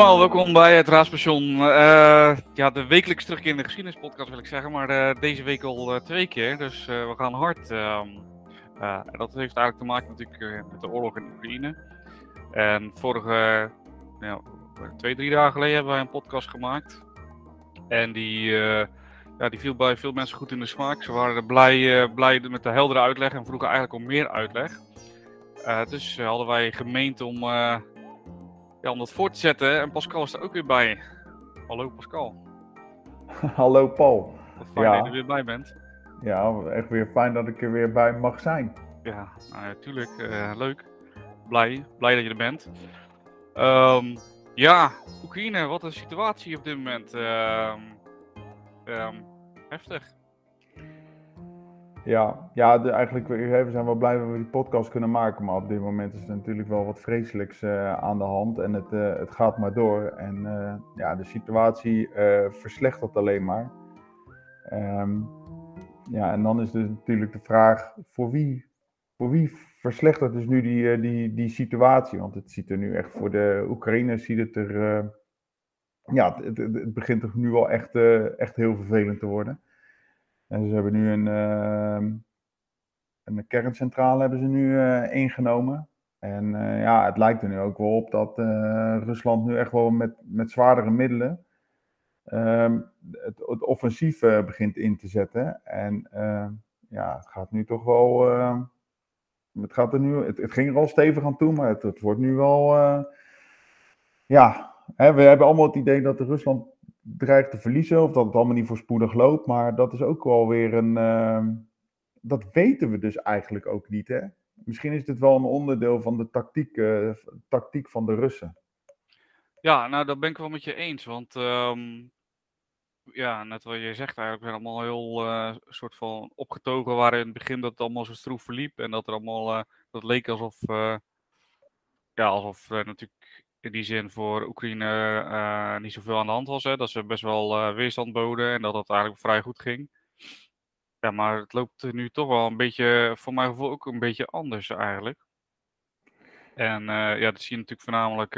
welkom bij het Raadspension. Uh, ja, de wekelijks terugkerende geschiedenispodcast wil ik zeggen, maar uh, deze week al uh, twee keer, dus we gaan hard. Ehm, dat heeft eigenlijk te maken natuurlijk met de oorlog in Oekraïne. En vorige, twee, drie dagen geleden hebben wij een podcast gemaakt. En die, ja, die viel bij veel mensen goed in de smaak. Ze waren blij, blij met de heldere uitleg en vroegen eigenlijk om meer uitleg. dus hadden wij gemeend om ja, om dat voor te zetten. En Pascal is er ook weer bij. Hallo Pascal. Hallo Paul. Wat fijn ja. dat je er weer bij bent. Ja, echt weer fijn dat ik er weer bij mag zijn. Ja, natuurlijk. Nou uh, leuk. Blij. Blij dat je er bent. Um, ja, Oekraïne, wat een situatie op dit moment. Um, um, heftig. Ja, ja eigenlijk we zijn wel blij dat we die podcast kunnen maken. Maar op dit moment is er natuurlijk wel wat vreselijks uh, aan de hand. En het, uh, het gaat maar door. En uh, ja, de situatie verslechtert alleen maar. Um, ja, en dan is dus natuurlijk de vraag: voor wie, voor wie verslechtert dus nu die, die, die situatie? Want het ziet er nu echt voor de Oekraïners ziet het er. ja, het, het, het, begint er nu wel echt, echt heel vervelend te worden. En ze hebben nu een, uh, een kerncentrale hebben ze nu uh, ingenomen. En uh, ja, het lijkt er nu ook wel op dat eh, Rusland nu echt wel met, met zwaardere middelen ehm, het, het, offensief begint in te zetten. En ja, het gaat nu toch wel. het, gaat er nu, het, het, ging er al stevig aan toe, maar het, het wordt nu wel. ja, hè, we hebben allemaal het idee dat Rusland dreigt te verliezen of dat het allemaal niet voorspoedig loopt. Maar dat is ook wel weer een. Uh, dat weten we dus eigenlijk ook niet. Hè? Misschien is dit wel een onderdeel van de tactiek, uh, tactiek van de Russen. Ja, nou, dat ben ik wel met je eens. Want um, ja, net wat je zegt, eigenlijk zijn allemaal heel uh, soort van opgetogen waren in het begin dat het allemaal zo stroef verliep. En dat er allemaal, uh, dat leek alsof, ja, alsof natuurlijk in die zin voor Oekraïne uh, niet zoveel aan de hand was. Hè? Dat ze best wel uh, weerstand boden en dat het eigenlijk vrij goed ging. Ja, maar het loopt nu toch wel een beetje, voor mijn gevoel ook een beetje anders eigenlijk. En uh, ja, dat zie je natuurlijk voornamelijk.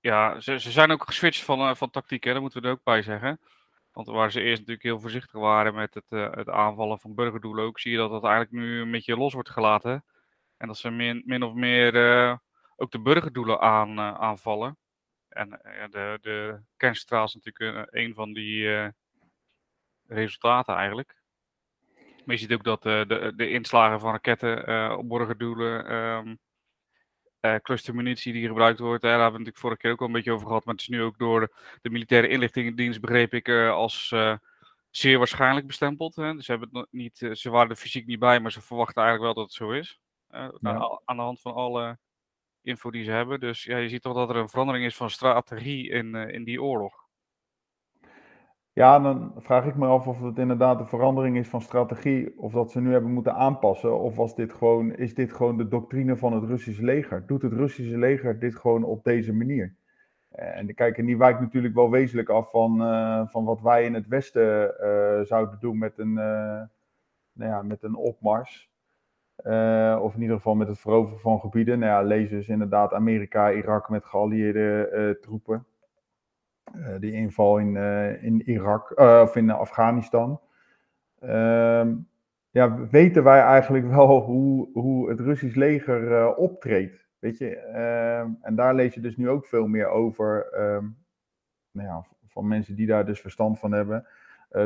ja, ze, ze zijn ook geswitcht van, van tactiek, hè? daar moeten we er ook bij zeggen. Want waar ze eerst natuurlijk heel voorzichtig waren met het, het aanvallen van burgerdoelen, ook zie je dat dat eigenlijk nu een beetje los wordt gelaten. En dat ze min, min of meer ook de burgerdoelen aan, uh, aanvallen. En uh, de, de kerncentraal is natuurlijk uh, een van die resultaten eigenlijk. Maar je ziet ook dat de, de inslagen van raketten op burgerdoelen, um, clustermunitie die gebruikt wordt, daar hebben we natuurlijk vorige keer ook al een beetje over gehad. Maar het is nu ook door de, militaire inlichtingendienst, begreep ik, als zeer waarschijnlijk bestempeld. Hè. Dus ze, hebben het niet, ze waren er fysiek niet bij, maar ze verwachten eigenlijk wel dat het zo is. Ja. Aan de hand van alle info die ze hebben. Dus ja, je ziet toch dat er een verandering is van strategie in, uh, in die oorlog. Ja, dan vraag ik me af of het inderdaad een verandering is van strategie, of dat ze nu hebben moeten aanpassen, of was dit gewoon, is dit gewoon de doctrine van het Russische leger? Doet het Russische leger dit gewoon op deze manier? En kijk, en die wijkt natuurlijk wel wezenlijk af van, uh, van wat wij in het Westen uh, zouden doen met een, nou ja, met een opmars. Uh, of in ieder geval met het veroveren van gebieden. Nou ja, lees dus inderdaad Amerika, Irak met geallieerde uh, troepen. Uh, die inval in, in Irak, of in Afghanistan. Ehm, ja, weten wij eigenlijk wel hoe, hoe het Russisch leger optreedt. Weet je, ehm, en daar lees je dus nu ook veel meer over. Um, nou ja, van mensen die daar dus verstand van hebben.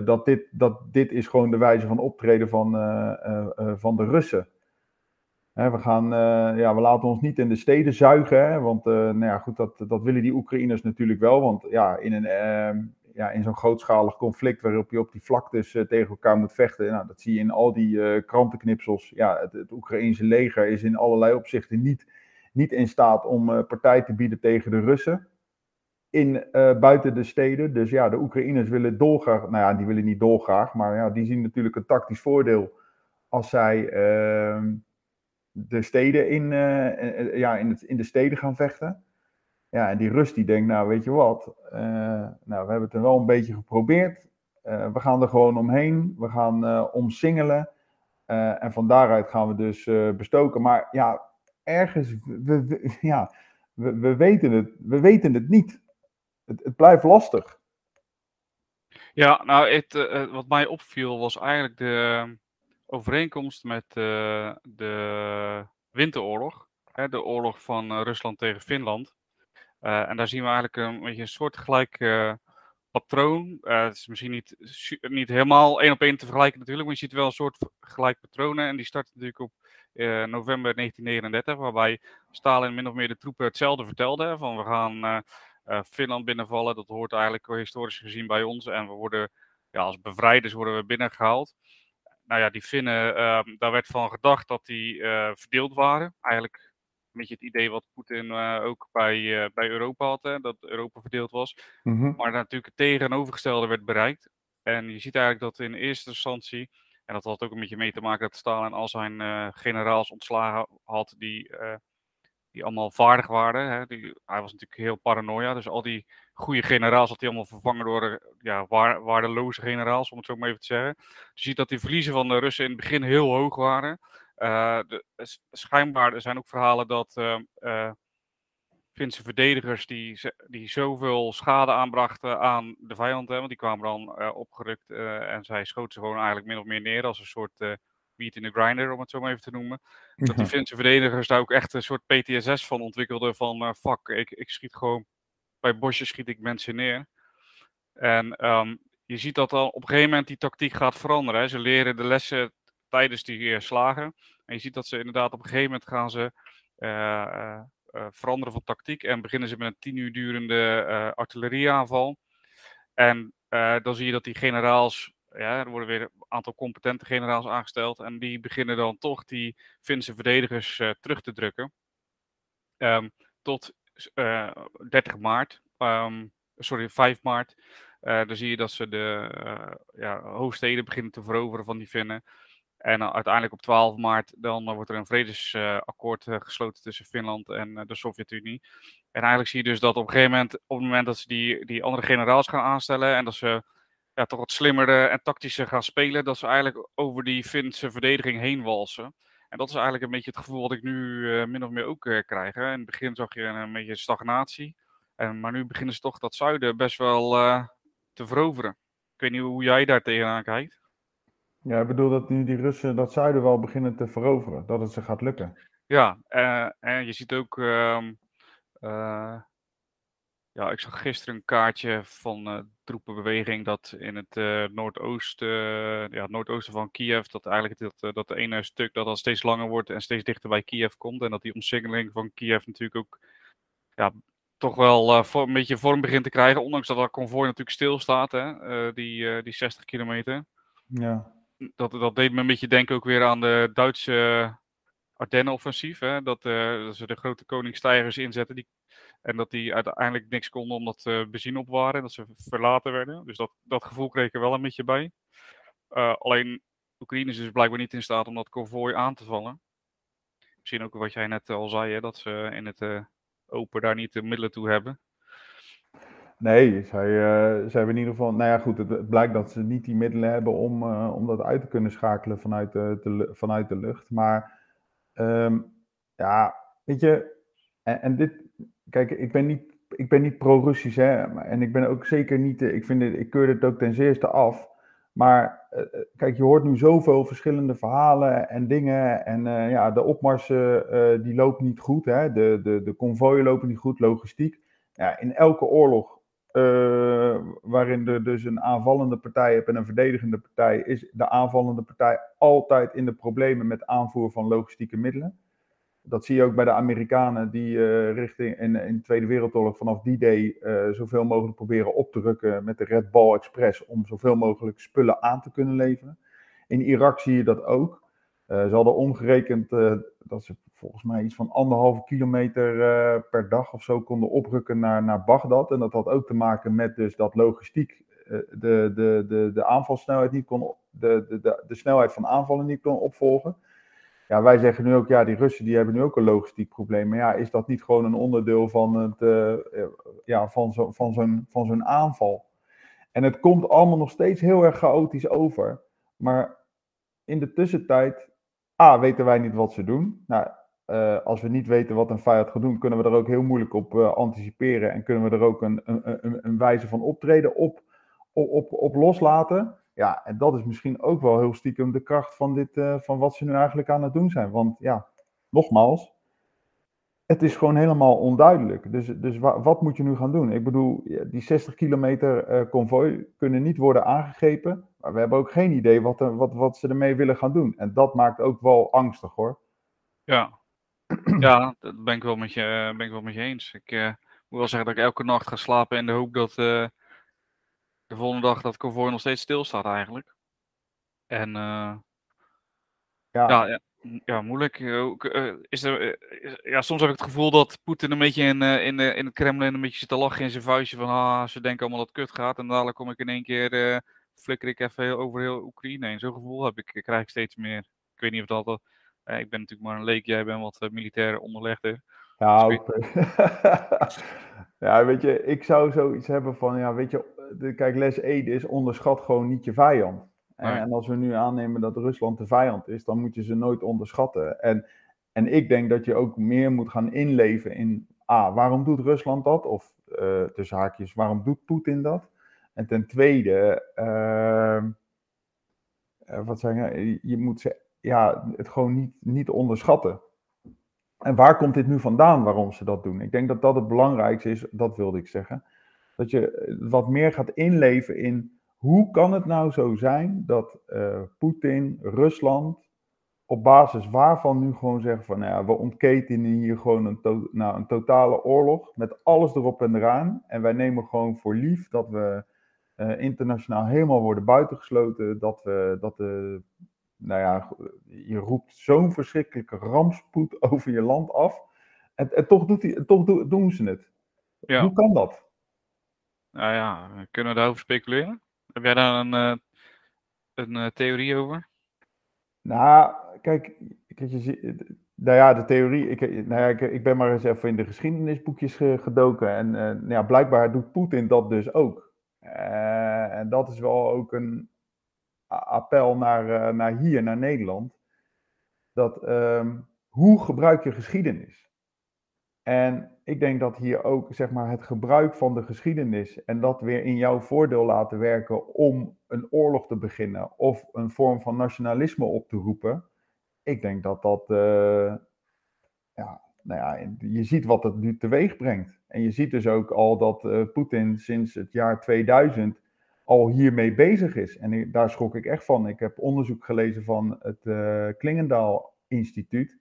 dat, dit, dat dit is gewoon de wijze van optreden van, van de Russen we, gaan, uh, ja, we laten ons niet in de steden zuigen, hè, want uh, nou ja, goed, dat, dat willen die Oekraïners natuurlijk wel. Want ja, in, een, uh, ja, in zo'n grootschalig conflict waarop je op die vlaktes eh, tegen elkaar moet vechten, nou, dat zie je in al die krantenknipsels. Ja, het, het Oekraïense leger is in allerlei opzichten niet, niet in staat om partij te bieden tegen de Russen. In, buiten de steden. Dus ja, de Oekraïners willen dolgraag, nou ja, die willen niet dolgraag, maar ja, die zien natuurlijk een tactisch voordeel als zij ehm, de steden in, eh, eh, eh, ja, in, het, in de steden gaan vechten. Ja, en die Rust die denkt, nou weet je wat, nou we hebben het er wel een beetje geprobeerd. we gaan er gewoon omheen, we gaan omsingelen. en van daaruit gaan we dus bestoken. Maar ja, ergens, we, ja, we, we, weten, het, we weten het niet. Het, het blijft lastig. Ja, nou, wat mij opviel was eigenlijk de overeenkomst met uh, de winteroorlog. Hè, de oorlog van Rusland tegen Finland. en daar zien we eigenlijk een beetje een soort gelijk patroon. Het is misschien niet, niet helemaal één op één te vergelijken natuurlijk, maar je ziet wel een soort gelijk patronen. En die start natuurlijk op november 1939, waarbij Stalin min of meer de troepen hetzelfde vertelde. Van we gaan Finland binnenvallen, dat hoort eigenlijk historisch gezien bij ons. En we worden, ja, als bevrijders worden we binnengehaald. Nou ja, die Finnen, ehm, daar werd van gedacht dat die verdeeld waren. Eigenlijk beetje het idee wat Poetin uh, ook bij, uh, bij Europa had, hè, dat Europa verdeeld was. Mm -hmm. Maar natuurlijk het tegenovergestelde werd bereikt. En je ziet eigenlijk dat in eerste instantie, en dat had ook een beetje mee te maken dat Stalin al zijn uh, generaals ontslagen had, die, die allemaal vaardig waren. Hè. Die, hij was natuurlijk heel paranoia, dus al die goede generaals had hij allemaal vervangen door ja, waar, waardeloze generaals, om het zo maar even te zeggen. Dus je ziet dat die verliezen van de Russen in het begin heel hoog waren. Uh, de, schijnbaar er zijn ook verhalen dat uh, Finse verdedigers die, die zoveel schade aanbrachten aan de vijand, hè, want die kwamen dan opgerukt en zij schoten ze gewoon eigenlijk min of meer neer als een soort beat in the grinder, om het zo maar even te noemen. Dat die Finse verdedigers daar ook echt een soort PTSS van ontwikkelden van fuck, ik, ik schiet gewoon, bij bosjes schiet ik mensen neer. En um, je ziet dat dan op een gegeven moment die tactiek gaat veranderen. Hè. Ze leren de lessen tijdens die slagen. En je ziet dat ze inderdaad op een gegeven moment gaan ze uh, uh, veranderen van tactiek en beginnen ze met een tien uur durende artillerieaanval. En dan zie je dat die generaals, ja, er worden weer een aantal competente generaals aangesteld en die beginnen dan toch die Finse verdedigers terug te drukken. Um, tot 30 maart, um, sorry, 5 maart. dan zie je dat ze de ja, hoofdsteden beginnen te veroveren van die Finnen. En uiteindelijk op 12 maart dan wordt er een vredesakkoord gesloten tussen Finland en de Sovjet-Unie. En eigenlijk zie je dus dat op een gegeven moment, op het moment dat ze die, die andere generaals gaan aanstellen en dat ze ja, toch wat slimmer en tactischer gaan spelen, dat ze eigenlijk over die Finse verdediging heen walsen. En dat is eigenlijk een beetje het gevoel wat ik nu uh, min of meer ook krijg. Hè. In het begin zag je een, beetje stagnatie. En, maar nu beginnen ze toch dat zuiden best wel te veroveren. Ik weet niet hoe jij daar tegenaan kijkt. Ja, ik bedoel dat nu die Russen dat zuiden wel beginnen te veroveren, dat het ze gaat lukken. Ja, en je ziet ook, uh, ja, ik zag gisteren een kaartje van troepenbeweging dat in het noordoosten, ja, het noordoosten van Kiev, dat eigenlijk dat, dat ene stuk dat al steeds langer wordt en steeds dichter bij Kiev komt. En dat die omsingeling van Kiev natuurlijk ook, ja, toch wel een beetje vorm begint te krijgen, ondanks dat dat konvooi natuurlijk stilstaat, hè, die, die 60 kilometer. Ja dat, dat deed me een beetje denken ook weer aan de Duitse Ardennen-offensief. Dat, uh, dat ze de grote koningstijgers inzetten. Die, en dat die uiteindelijk niks konden omdat ze benzine op waren. En dat ze verlaten werden. Dus dat, dat gevoel kreeg ik er wel een beetje bij. Uh, alleen Oekraïne is dus blijkbaar niet in staat om dat konvooi aan te vallen. Misschien ook wat jij net al zei, hè, dat ze in het uh, open daar niet de middelen toe hebben. Nee, zij, uh, hebben in ieder geval. Nou ja, goed, het, blijkt dat ze niet die middelen hebben om, uh, om dat uit te kunnen schakelen vanuit de vanuit de lucht. Maar um, ja, weet je, en, en, dit, kijk, ik ben niet, ik ben niet pro-Russisch, hè, en ik ben ook zeker niet, ik, vind het, ik keur het ook ten zeerste af. Maar uh, kijk, je hoort nu zoveel verschillende verhalen en dingen. En ja, de opmarsen die lopen niet goed, hè, de, de, de konvooien lopen niet goed, logistiek. Ja, in elke oorlog uh, waarin er dus een aanvallende partij hebt en een verdedigende partij, is de aanvallende partij altijd in de problemen met aanvoer van logistieke middelen. Dat zie je ook bij de Amerikanen die uh, richting in, in, de Tweede Wereldoorlog vanaf die day uh, zoveel mogelijk proberen op te rukken met de Red Ball Express om zoveel mogelijk spullen aan te kunnen leveren. In Irak zie je dat ook. Ze hadden omgerekend dat ze volgens mij iets van anderhalve kilometer uh, per dag of zo konden oprukken naar, naar Bagdad. En dat had ook te maken met dus dat logistiek de, de, de, de aanvalsnelheid niet kon, de, de, de, de snelheid van aanvallen niet kon opvolgen. Ja, wij zeggen nu ook, ja, die Russen die hebben nu ook een logistiek probleem. Maar ja, is dat niet gewoon een onderdeel van, het, ja, van zo'n van zo'n van zo'n aanval? En het komt allemaal nog steeds heel erg chaotisch over. Maar in de tussentijd A, weten wij niet wat ze doen. Nou, eh, als we niet weten wat een vijand gaat doen, kunnen we er ook heel moeilijk op uh, anticiperen en kunnen we er ook een, een, een, een wijze van optreden op, op, op, loslaten. Ja, en dat is misschien ook wel heel stiekem de kracht van, dit, uh, van wat ze nu eigenlijk aan het doen zijn. Want ja, nogmaals, het is gewoon helemaal onduidelijk. Dus, dus wa wat moet je nu gaan doen? Ik bedoel, die 60 kilometer konvooi kunnen niet worden aangegrepen. Maar we hebben ook geen idee wat, wat, wat ze ermee willen gaan doen. En dat maakt ook wel angstig hoor. Ja, ja dat ben ik wel met je, ben ik wel met je eens. Ik uh, moet wel zeggen dat ik elke nacht ga slapen in de hoop dat uh, de volgende dag dat konvooi nog steeds stilstaat eigenlijk. En ja. ja, ja ja, moeilijk. Eh, is er, ja, soms heb ik het gevoel dat Poetin een beetje in, in, de, in het Kremlin een beetje zit te lachen in zijn vuistje van ah, ze denken allemaal dat het kut gaat. En dadelijk kom ik in één keer, flikker ik even heel, over heel Oekraïne heen. Zo'n gevoel heb ik, krijg ik steeds meer. Ik weet niet of dat, uh, ik ben natuurlijk maar een leek, jij bent wat militair onderlegder. Ja, dus ja, weet je, ik zou zoiets hebben van, ja, weet je, de, kijk, les 1 is onderschat gewoon niet je vijand. En als we nu aannemen dat Rusland de vijand is, dan moet je ze nooit onderschatten. En, en ik denk dat je ook meer moet gaan inleven in, ah, waarom doet Rusland dat? Of uh, tussen haakjes, waarom doet Poetin dat? En ten tweede, uh, wat zeg je, je moet ze, ja, het gewoon niet, niet onderschatten. En waar komt dit nu vandaan waarom ze dat doen? Ik denk dat dat het belangrijkste is, dat wilde ik zeggen. Dat je wat meer gaat inleven in hoe kan het nou zo zijn dat uh, Poetin, Rusland, op basis waarvan nu gewoon zeggen van, nou ja, we ontketenen hier gewoon een, nou, een totale oorlog met alles erop en eraan. En wij nemen gewoon voor lief dat we uh, internationaal helemaal worden buitengesloten, dat we, dat de, nou ja, je roept zo'n verschrikkelijke rampspoed over je land af. En, en toch, doet die, toch do doen ze het. Ja. Hoe kan dat? Nou ja, kunnen we daarover speculeren? Heb jij daar een, uh, een uh, theorie over? Nou, kijk, je, nou ja, de theorie. Ik, nou ja, ik, ik, ben maar eens even in de geschiedenisboekjes gedoken. En uh, nou ja, blijkbaar doet Poetin dat dus ook. En dat is wel ook een appel naar, naar hier, naar Nederland. Dat um, hoe gebruik je geschiedenis? En ik denk dat hier ook zeg maar, het gebruik van de geschiedenis en dat weer in jouw voordeel laten werken om een oorlog te beginnen of een vorm van nationalisme op te roepen. Ik denk dat dat, uh, ja, nou ja, je ziet wat het nu teweeg brengt. En je ziet dus ook al dat uh, Poetin sinds het jaar 2000 al hiermee bezig is. En daar schrok ik echt van. Ik heb onderzoek gelezen van het uh, Klingendaal Instituut.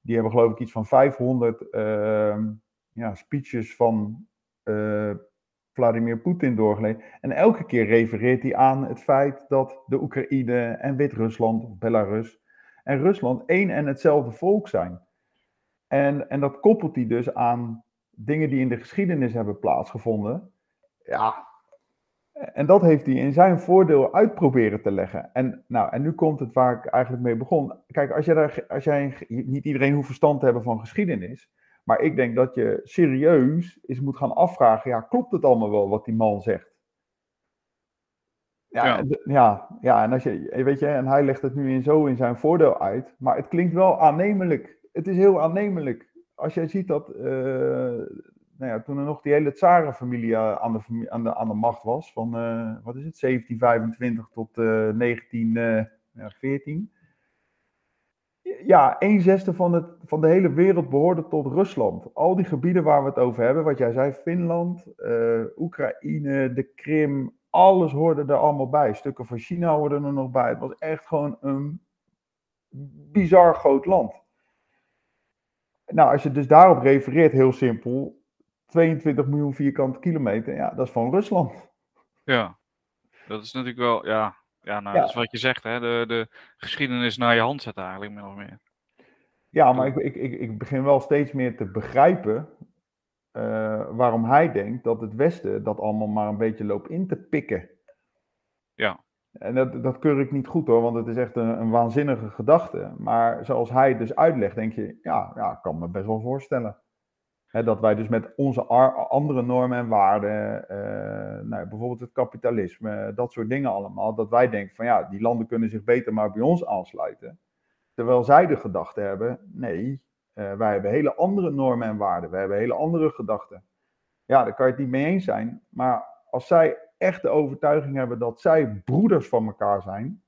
Die hebben geloof ik iets van 500 ja, speeches van uh, Vladimir Poetin doorgelezen. En elke keer refereert hij aan het feit dat de Oekraïne en Wit-Rusland, Belarus en Rusland één en hetzelfde volk zijn. En, en dat koppelt hij dus aan dingen die in de geschiedenis hebben plaatsgevonden. Ja, en dat heeft hij in zijn voordeel uitproberen te leggen. En, nou, en nu komt het waar ik eigenlijk mee begon. Kijk, als, je daar, als jij niet iedereen hoeft verstand te hebben van geschiedenis. Maar ik denk dat je serieus eens moet gaan afvragen: ja, klopt het allemaal wel wat die man zegt? Ja, ja. ja, ja, en als je, weet je, en hij legt het nu in zo in zijn voordeel uit, maar het klinkt wel aannemelijk. Het is heel aannemelijk. Als jij ziet dat, uh, nou ja, toen er nog die hele Tsarenfamilie aan de, aan, de, aan de macht was, van, uh, wat is het, 1725 tot uh, 1914 ja, een zesde van, het, van de hele wereld behoorde tot Rusland. Al die gebieden waar we het over hebben, wat jij zei, Finland, Oekraïne, de Krim, alles hoorde er allemaal bij. Stukken van China hoorden er nog bij. Het was echt gewoon een bizar groot land. Nou, als je dus daarop refereert, heel simpel, 22 miljoen vierkante kilometer, ja, dat is van Rusland. Ja, dat is natuurlijk wel, ja, ja, nou, dat is wat je zegt, hè? De, de geschiedenis naar je hand zetten eigenlijk, min of meer. Ja, maar ik, ik, ik, ik begin wel steeds meer te begrijpen uh, waarom hij denkt dat het Westen dat allemaal maar een beetje loopt in te pikken. Ja. En dat, dat keur ik niet goed hoor, want het is echt een, een waanzinnige gedachte. Maar zoals hij het dus uitlegt, denk je, ja, ja, ik kan me best wel voorstellen dat wij dus met onze andere normen en waarden, uh, nou, bijvoorbeeld het kapitalisme, dat soort dingen allemaal, dat wij denken van ja, die landen kunnen zich beter maar bij ons aansluiten. Terwijl zij de gedachte hebben, nee, Uh, wij hebben hele andere normen en waarden. Wij hebben hele andere gedachten. Ja, daar kan je het niet mee eens zijn. Maar als zij echt de overtuiging hebben dat zij broeders van elkaar zijn.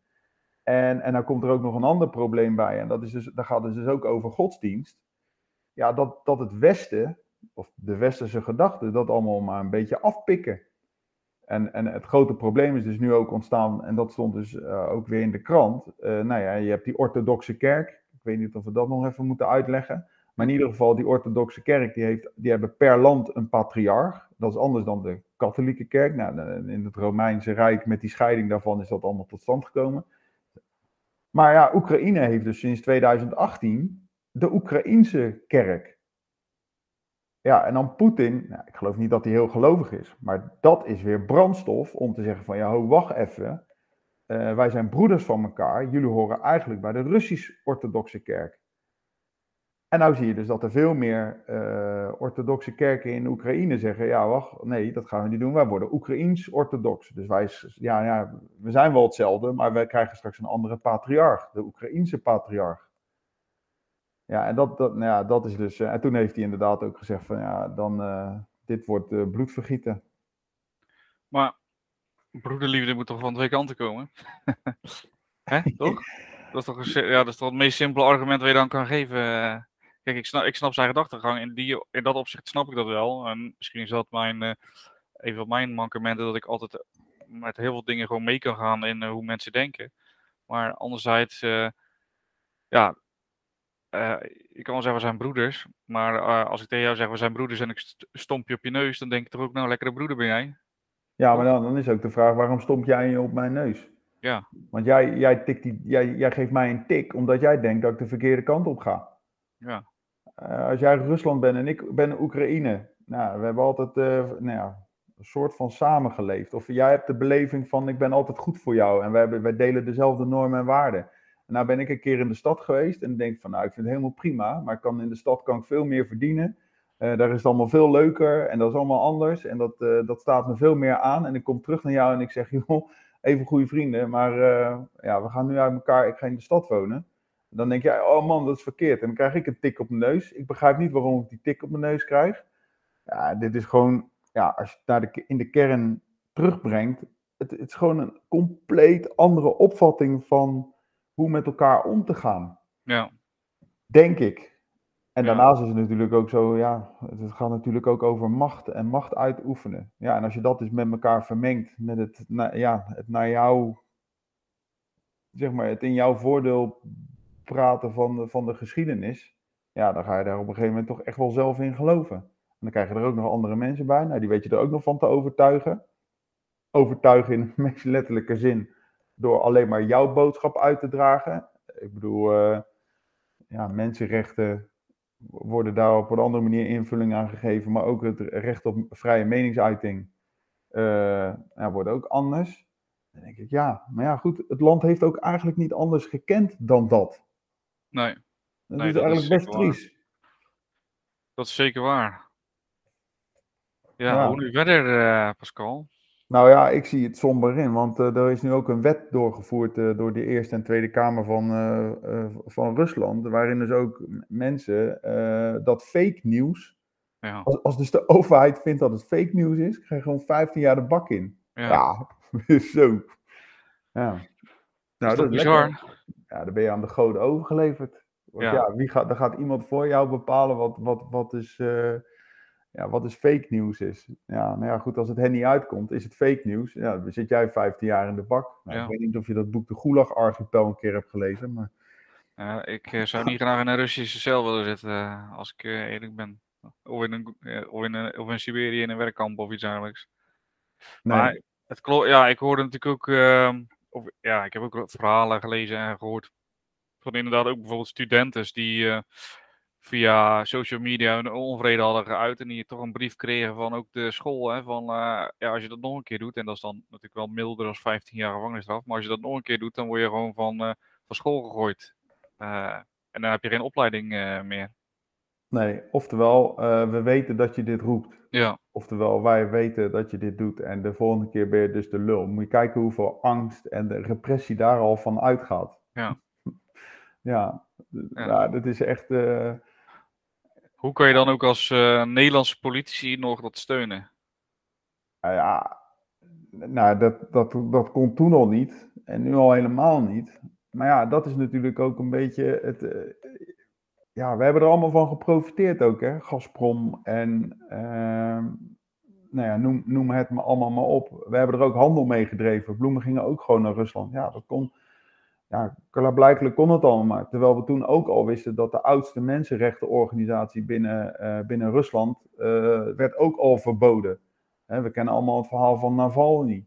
En, en dan komt er ook nog een ander probleem bij. En dat is dus, daar gaat het dus ook over godsdienst. Ja, dat, dat het Westen, of de westerse gedachten, dat allemaal maar een beetje afpikken. En, en het grote probleem is dus nu ook ontstaan, en dat stond dus uh, ook weer in de krant. Uh, nou ja, je hebt die orthodoxe kerk. Ik weet niet of we dat nog even moeten uitleggen. Maar in ieder geval, die orthodoxe kerk, die, heeft, die hebben per land een patriarch. Dat is anders dan de katholieke kerk. Nou, in het Romeinse Rijk, met die scheiding daarvan, is dat allemaal tot stand gekomen. Maar ja, Oekraïne heeft dus sinds 2018 de Oekraïense kerk. Ja, en dan Poetin, nou, ik geloof niet dat hij heel gelovig is, maar dat is weer brandstof om te zeggen van ja, ho, wacht even. Uh, wij zijn broeders van elkaar, jullie horen eigenlijk bij de Russisch-orthodoxe kerk. En nou zie je dus dat er veel meer uh, orthodoxe kerken in Oekraïne zeggen: ja, wacht, nee, dat gaan we niet doen. Wij worden Oekraïens-orthodox. Dus wij, ja, ja, we zijn wel hetzelfde, maar wij krijgen straks een andere patriarch, de Oekraïense patriarch. Ja, en dat, dat, nou ja, dat is dus. Uh, en toen heeft hij inderdaad ook gezegd: van ja, dan, uh, dit wordt bloedvergieten. Maar broederliefde moet toch van twee kanten komen? Hè, toch? Dat is toch, een, ja, dat is toch het meest simpele argument wat je dan kan geven. Kijk, ik snap, ik snap zijn gedachtegang. In, die, in dat opzicht snap ik dat wel. En misschien is dat mijn, uh, een van mijn mankementen dat ik altijd met heel veel dingen gewoon mee kan gaan in uh, hoe mensen denken. Maar anderzijds, uh, ja, ik kan wel zeggen we zijn broeders. Maar als ik tegen jou zeg we zijn broeders en ik stomp je op je neus, dan denk ik toch ook nou lekkere broeder ben jij. Ja, maar dan, dan is ook de vraag waarom stomp jij je op mijn neus? Ja. Want jij, jij, tikt die, jij, jij geeft mij een tik omdat jij denkt dat ik de verkeerde kant op ga. Ja. Uh, als jij Rusland bent en ik ben Oekraïne. Nou, we hebben altijd uh, nou ja, een soort van samengeleefd. Of jij hebt de beleving van ik ben altijd goed voor jou. En wij, hebben, wij delen dezelfde normen en waarden. En nou ben ik een keer in de stad geweest en denk van nou ik vind het helemaal prima. Maar kan, in de stad kan ik veel meer verdienen. Uh, daar is het allemaal veel leuker en dat is allemaal anders. En dat, dat staat me veel meer aan. En ik kom terug naar jou en ik zeg joh, even goede vrienden. Maar ja, we gaan nu uit elkaar. Ik ga in de stad wonen. Dan denk jij, oh man, dat is verkeerd. En dan krijg ik een tik op mijn neus. Ik begrijp niet waarom ik die tik op mijn neus krijg. Ja, dit is gewoon, ja, als je het naar de, in de kern terugbrengt, het, het is gewoon een compleet andere opvatting van hoe met elkaar om te gaan. Ja. Denk ik. En daarnaast is het natuurlijk ook zo, ja, het gaat natuurlijk ook over macht en macht uitoefenen. Ja, en als je dat dus met elkaar vermengt, met het, ja, het naar jou, zeg maar, het in jouw voordeel praten van de, van de geschiedenis, ja, dan ga je daar op een gegeven moment toch echt wel zelf in geloven. En dan krijg je er ook nog andere mensen bij, nou, die weet je er ook nog van te overtuigen. Overtuigen in de meest letterlijke zin, door alleen maar jouw boodschap uit te dragen. Ik bedoel, uh, ja, mensenrechten worden daar op een andere manier invulling aan gegeven, maar ook het recht op vrije meningsuiting uh, ja, wordt ook anders. Dan denk ik, ja, maar ja, goed, het land heeft ook eigenlijk niet anders gekend dan dat. Nee. Dat nee, is eigenlijk best triest. Dat is zeker waar. Ja, hoe nu verder, uh, Pascal? Nou ja, ik zie het somber in, want uh, er is nu ook een wet doorgevoerd uh, door de Eerste en Tweede Kamer van, van Rusland, waarin dus ook mensen dat fake nieuws, ja. als, als dus de overheid vindt dat het fake nieuws is, krijg je gewoon 15 jaar de bak in. Ja, ja zo. Ja. Nou, dat is bizar. Lekker ja, dan ben je aan de goden overgeleverd. Want ja, Ja. wie gaat, dan gaat iemand voor jou bepalen wat, wat, wat, is, eh, ja, wat is fake nieuws is. Ja, nou ja, goed, als het hen niet uitkomt, is het fake nieuws. Ja, dan zit jij 15 jaar in de bak. Nou, Ja. Ik weet niet of je dat boek De Gulag-archipel een keer hebt gelezen, maar Ja, ik eh, zou niet graag in een Russische cel willen zitten, eh, als ik eerlijk ben. Of in, een, of, in een, of in Siberië in een werkkamp of iets dergelijks. nee. Maar het klo- ja, ik hoorde natuurlijk ook, ehm, ja, ik heb ook verhalen gelezen en gehoord van inderdaad ook bijvoorbeeld studenten die eh, via social media hun onvrede hadden geuit en die toch een brief kregen van ook de school, hè, van eh, ja, als je dat nog een keer doet, en dat is dan natuurlijk wel milder dan 15 jaar gevangenisstraf, maar als je dat nog een keer doet, dan word je gewoon van, eh, van school gegooid. En dan heb je geen opleiding meer. Nee, oftewel, eh, we weten dat je dit roept. Ja, Oftewel, wij weten dat je dit doet en de volgende keer ben je dus de lul. Moet je kijken hoeveel angst en de repressie daar al van uitgaat. Ja. Ja, Ja. dat is echt. eh, Hoe kan je dan ook als uh, Nederlandse politici nog dat steunen? Nou ja, nou, dat, dat, dat kon toen al niet en nu al helemaal niet. Maar ja, dat is natuurlijk ook een beetje het. Ja, we hebben er allemaal van geprofiteerd ook, hè? Gazprom en. Uh, nou ja, noem, noem het me allemaal maar op. We hebben er ook handel mee gedreven. Bloemen gingen ook gewoon naar Rusland. Ja, dat kon. Ja, blijkbaar kon het allemaal. Terwijl we toen ook al wisten dat de oudste mensenrechtenorganisatie binnen, uh, binnen Rusland. Uh, werd ook al verboden. we kennen allemaal het verhaal van Navalny.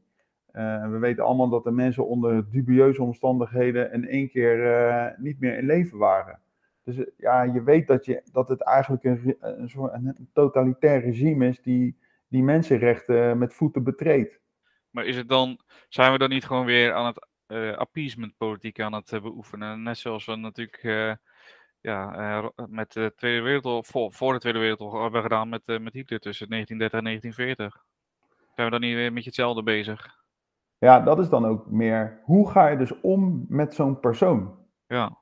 Uh, we weten allemaal dat de mensen onder dubieuze omstandigheden in één keer niet meer in leven waren. Dus uh, ja, je weet dat, je, dat het eigenlijk een, een soort een totalitair regime is die, die mensenrechten met voeten betreedt. Maar is het dan, zijn we dan niet gewoon weer aan het appeasementpolitiek aan het beoefenen? Net zoals we natuurlijk ja, met de Tweede Wereldoorlog, voor, voor de Tweede Wereldoorlog hebben gedaan met, met Hitler tussen 1930 en 1940. Zijn we dan niet weer met hetzelfde bezig? Ja, dat is dan ook meer, hoe ga je dus om met zo'n persoon? Ja.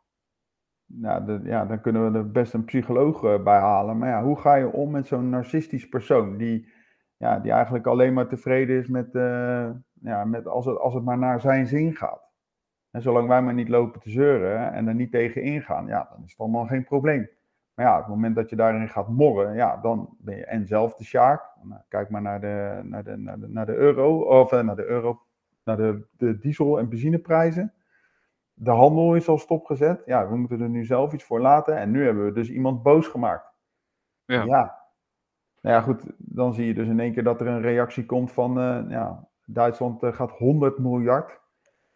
Nou, ja, dan kunnen we er best een psycholoog uh, bij halen. Maar ja, hoe ga je om met zo'n narcistisch persoon die, ja, die eigenlijk alleen maar tevreden is met, uh, ja, met als, het, als het maar naar zijn zin gaat? En zolang wij maar niet lopen te zeuren en er niet tegen ingaan, ja, dan is het allemaal geen probleem. Maar ja, op het moment dat je daarin gaat morren, ja, dan ben je en zelf de sjaak. Nou, kijk maar naar de, naar de, naar de, naar de euro, of uh, naar de euro naar de, de diesel- en benzineprijzen. De handel is al stopgezet. Ja, we moeten er nu zelf iets voor laten. En nu hebben we dus iemand boos gemaakt. Ja. ja. Nou ja, goed. Dan zie je dus in één keer dat er een reactie komt van... Uh, ja, Duitsland uh, gaat 100 miljard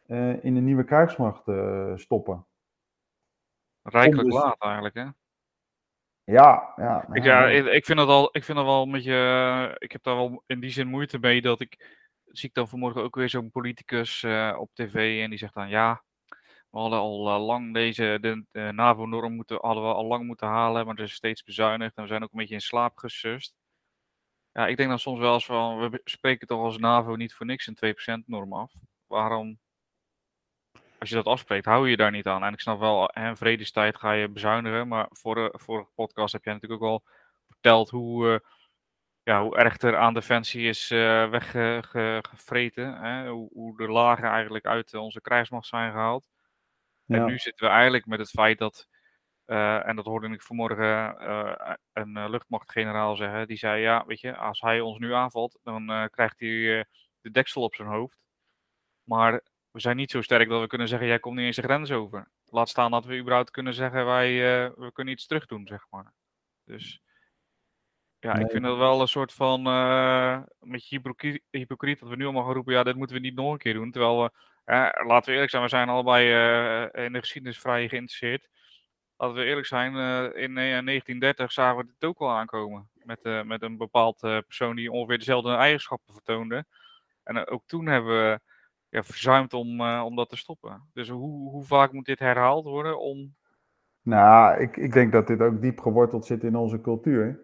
uh, in de nieuwe krijgsmacht stoppen. Rijkelijk dus... laat eigenlijk, hè? Ja, ja. Ik, ja, ik, vind dat al, ik vind dat wel een beetje, ik heb daar wel in die zin moeite mee dat ik, zie ik dan vanmorgen ook weer zo'n politicus op tv en die zegt dan ja, we hadden al uh, lang deze de, NAVO-norm moeten, hadden we al lang moeten halen, maar er is steeds bezuinigd en we zijn ook een beetje in slaap gesust. Ja, ik denk dan soms wel eens van, we spreken toch als NAVO niet voor niks een 2% norm af. Waarom, als je dat afspreekt, hou je je daar niet aan? En ik snap wel, in vredestijd ga je bezuinigen, maar voor de vorige podcast heb jij natuurlijk ook al verteld hoe... Uh, ja, hoe erg er aan defensie is uh, weggevreten. Hoe, hoe, de lagen eigenlijk uit onze krijgsmacht zijn gehaald. Ja. En nu zitten we eigenlijk met het feit dat, uh, en dat hoorde ik vanmorgen uh, een luchtmachtgeneraal zeggen, die zei, ja, weet je, als hij ons nu aanvalt, dan krijgt hij de deksel op zijn hoofd. Maar we zijn niet zo sterk dat we kunnen zeggen, jij komt niet eens de grens over. Laat staan dat we überhaupt kunnen zeggen, wij we kunnen iets terug doen, zeg maar. Dus ja, nee. ik vind dat wel een soort van beetje hypocriet, hypocriet, dat we nu allemaal gaan roepen, ja, dit moeten we niet nog een keer doen. Terwijl we, uh, laten we eerlijk zijn, we zijn allebei uh, in de geschiedenis vrij geïnteresseerd. Laten we eerlijk zijn, in 1930 zagen we dit ook al aankomen. Met, met een bepaald persoon die ongeveer dezelfde eigenschappen vertoonde. En ook toen hebben we ja, verzuimd om, om dat te stoppen. Dus hoe, hoe vaak moet dit herhaald worden om... Nou, ik, ik denk dat dit ook diep geworteld zit in onze cultuur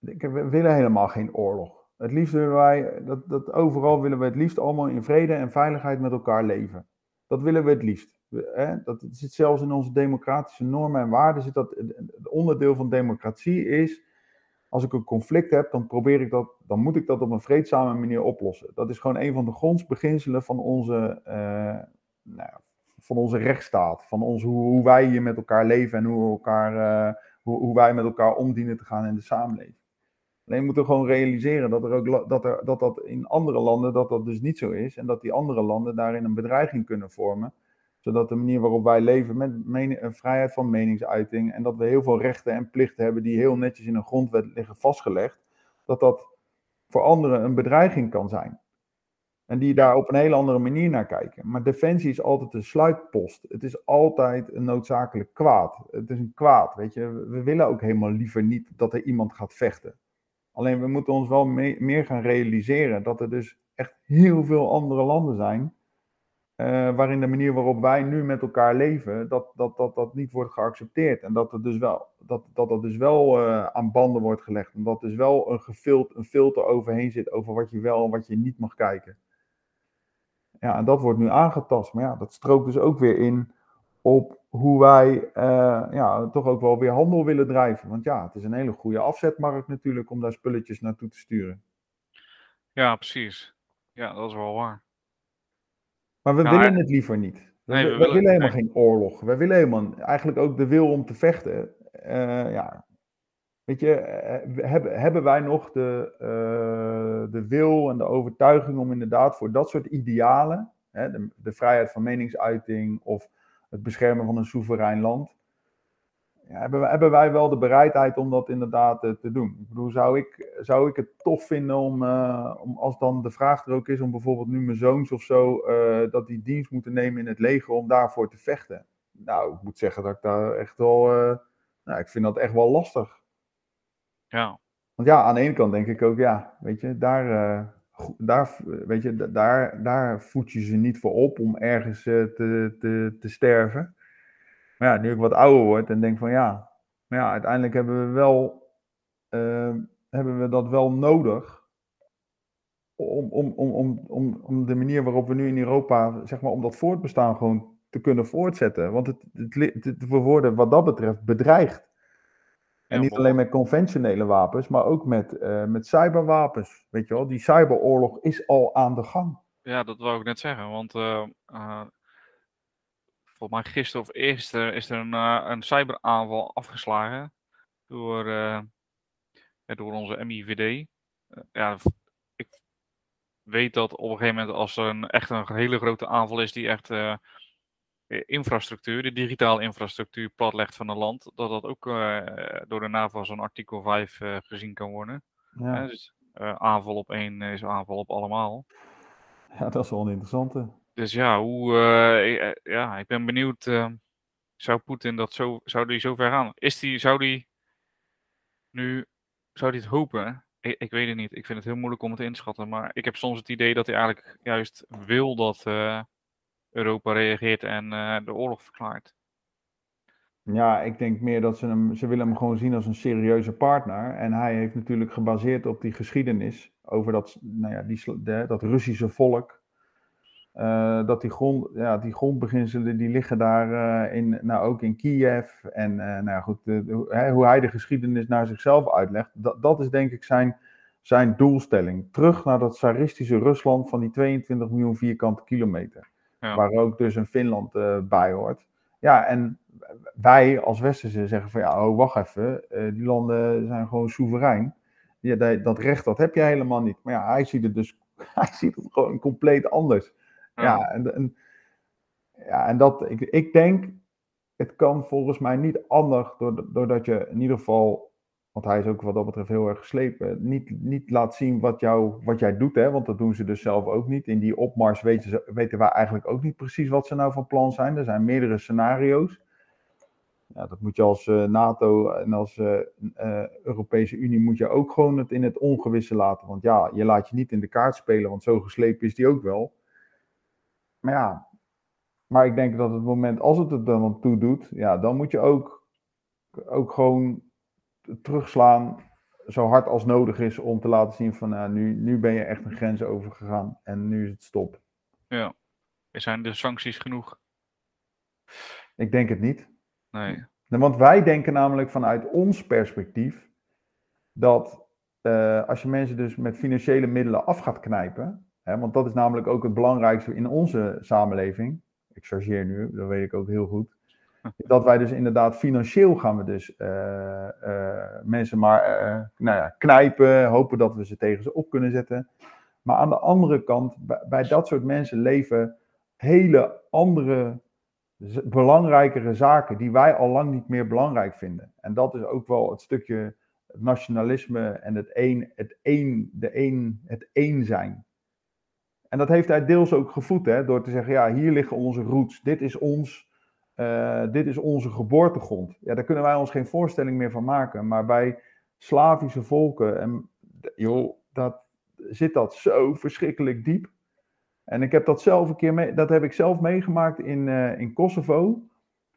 we willen helemaal geen oorlog. Het liefst willen wij, dat, dat overal willen we het liefst allemaal in vrede en veiligheid met elkaar leven. Dat willen we het liefst. hè? Dat zit zelfs in onze democratische normen en waarden. Zit dat, het onderdeel van democratie is, als ik een conflict heb, dan probeer ik dat, dan moet ik dat op een vreedzame manier oplossen. Dat is gewoon een van de grondsbeginselen van onze, uh, nou, van onze rechtsstaat. Van ons, hoe, wij hier met elkaar leven en hoe, elkaar, uh, hoe, hoe wij met elkaar om dienen te gaan in de samenleving. Alleen moeten we gewoon realiseren dat, er ook, dat, er, dat dat in andere landen dat dat dus niet zo is. En dat die andere landen daarin een bedreiging kunnen vormen. Zodat de manier waarop wij leven met een vrijheid van meningsuiting. En dat we heel veel rechten en plichten hebben die heel netjes in een grondwet liggen vastgelegd. Dat dat voor anderen een bedreiging kan zijn. En die daar op een hele andere manier naar kijken. Maar defensie is altijd een sluitpost. Het is altijd een noodzakelijk kwaad. Het is een kwaad, weet je. We willen ook helemaal liever niet dat er iemand gaat vechten. Alleen we moeten ons wel meer gaan realiseren dat er dus echt heel veel andere landen zijn. Uh, waarin de manier waarop wij nu met elkaar leven, dat dat, dat, dat niet wordt geaccepteerd. En dat er dus wel, dat, dat, dat dus wel uh, aan banden wordt gelegd. En dat dus wel een, gefilt, een filter overheen zit over wat je wel en wat je niet mag kijken. Ja, en dat wordt nu aangetast. Maar ja, dat strookt dus ook weer in op hoe wij eh, ja, toch ook wel weer handel willen drijven. Want ja, het is een hele goede afzetmarkt natuurlijk om daar spulletjes naartoe te sturen. Ja, precies. Ja, dat is wel waar. Maar we Nou, willen het liever niet. We, nee, we we willen- willen helemaal nee. geen oorlog. We willen helemaal eigenlijk ook de wil om te vechten. Eh, ja. Weet je, eh, hebben, hebben wij nog de, de wil en de overtuiging om inderdaad voor dat soort idealen, hè, de, de vrijheid van meningsuiting of het beschermen van een soeverein land, ja, hebben, wij, hebben wij wel de bereidheid om dat inderdaad eh, te doen? Ik bedoel, zou ik, zou ik het tof vinden om, eh, om, als dan de vraag er ook is om bijvoorbeeld nu mijn zoons of zo, eh, dat die dienst moeten nemen in het leger om daarvoor te vechten? Nou, ik moet zeggen dat ik daar echt wel, nou, ik vind dat echt wel lastig. Ja, Want ja, aan de ene kant denk ik ook, ja, weet je, daar, daar, weet je, da- daar, daar voed je ze niet voor op om ergens eh, te, te, te sterven. Maar ja, nu ik wat ouder word en denk van ja, maar ja, uiteindelijk hebben we wel, eh, hebben we dat wel nodig om, om, om, om, om, om de manier waarop we nu in Europa, zeg maar, om dat voortbestaan gewoon te kunnen voortzetten. Want het, het, het, we worden wat dat betreft bedreigd. En niet alleen met conventionele wapens, maar ook met, eh, met cyberwapens. Weet je wel, die cyberoorlog is al aan de gang. ja, dat wou ik net zeggen. Want eh, eh, volgens mij gisteren of eergisteren is er een, een cyberaanval afgeslagen door, door onze MIVD. Ja, ik weet dat op een gegeven moment als er een, echt een hele grote aanval is die echt infrastructuur, de digitale infrastructuur platlegt van een land, dat dat ook eh, door de NAVO als een artikel 5 eh, gezien kan worden. Ja, dus, eh, aanval op één is aanval op allemaal. ja dat is wel een interessante. Dus ja, hoe, eh, ik- eh, ja, ik ben benieuwd. eh, zou Poetin dat zo, zou die zo ver gaan? Is die, zou die nu, zou die het hopen? Ik, ik weet het niet. Ik vind het heel moeilijk om het in te schatten. Maar ik heb soms het idee dat hij eigenlijk juist wil dat eh, Europa reageert en eh, de oorlog verklaart. Ja, ik denk meer dat ze hem, ze willen hem gewoon zien als een serieuze partner. En hij heeft natuurlijk gebaseerd op die geschiedenis over dat, nou ja, die, dat Russische volk. eh, dat die, grond, ja, die grondbeginselen die liggen daar eh, in, nou, ook in Kiev. En nou ja, goed, hoe hij de geschiedenis naar zichzelf uitlegt, dat, dat is denk ik zijn, zijn doelstelling. Terug naar dat tsaristische Rusland van die 22 miljoen vierkante kilometer. Ja. Waar ook dus een Finland eh, bij hoort. Ja, en wij als Westerse zeggen van ja, oh wacht even, eh, die landen zijn gewoon soeverein. Ja, dat, dat recht dat heb je helemaal niet. Maar ja, hij ziet het dus hij ziet het gewoon compleet anders. Ja, en, en, ja, en dat, ik, ik denk, het kan volgens mij niet anders doordat je in ieder geval, want hij is ook wat dat betreft heel erg geslepen, niet, niet laat zien wat, wat jij doet, hè, want dat doen ze dus zelf ook niet. In die opmars weten, weten wij eigenlijk ook niet precies wat ze nou van plan zijn. Er zijn meerdere scenario's. Ja, dat moet je als eh, NATO en als eh, eh, Europese Unie moet je ook gewoon het in het ongewisse laten. Want ja, je laat je niet in de kaart spelen, want zo geslepen is die ook wel. Maar ja, maar ik denk dat het moment, als het er dan toe doet, ja, dan moet je ook, ook gewoon terugslaan zo hard als nodig is om te laten zien van nou, nu, nu ben je echt een grens overgegaan en nu is het stop. Ja. Zijn de sancties genoeg? Ik denk het niet. Nee. Want wij denken namelijk vanuit ons perspectief dat uh, als je mensen dus met financiële middelen af gaat knijpen, hè, want dat is namelijk ook het belangrijkste in onze samenleving. Ik chargeer nu, dat weet ik ook heel goed. Dat wij dus inderdaad financieel gaan we dus uh, uh, mensen maar nou ja, knijpen, hopen dat we ze tegen ze op kunnen zetten. Maar aan de andere kant, bij, dat soort mensen leven hele andere belangrijkere zaken die wij al lang niet meer belangrijk vinden. En dat is ook wel het stukje nationalisme en het een, het een, de een, het één zijn. En dat heeft hij deels ook gevoed, hè, door te zeggen, ja, hier liggen onze roots, dit is ons, uh, dit is onze geboortegrond. Ja, daar kunnen wij ons geen voorstelling meer van maken, maar bij Slavische volken, en, joh, dat, zit dat zo verschrikkelijk diep. En ik heb dat zelf een keer mee, dat heb ik zelf meegemaakt in, uh, in Kosovo.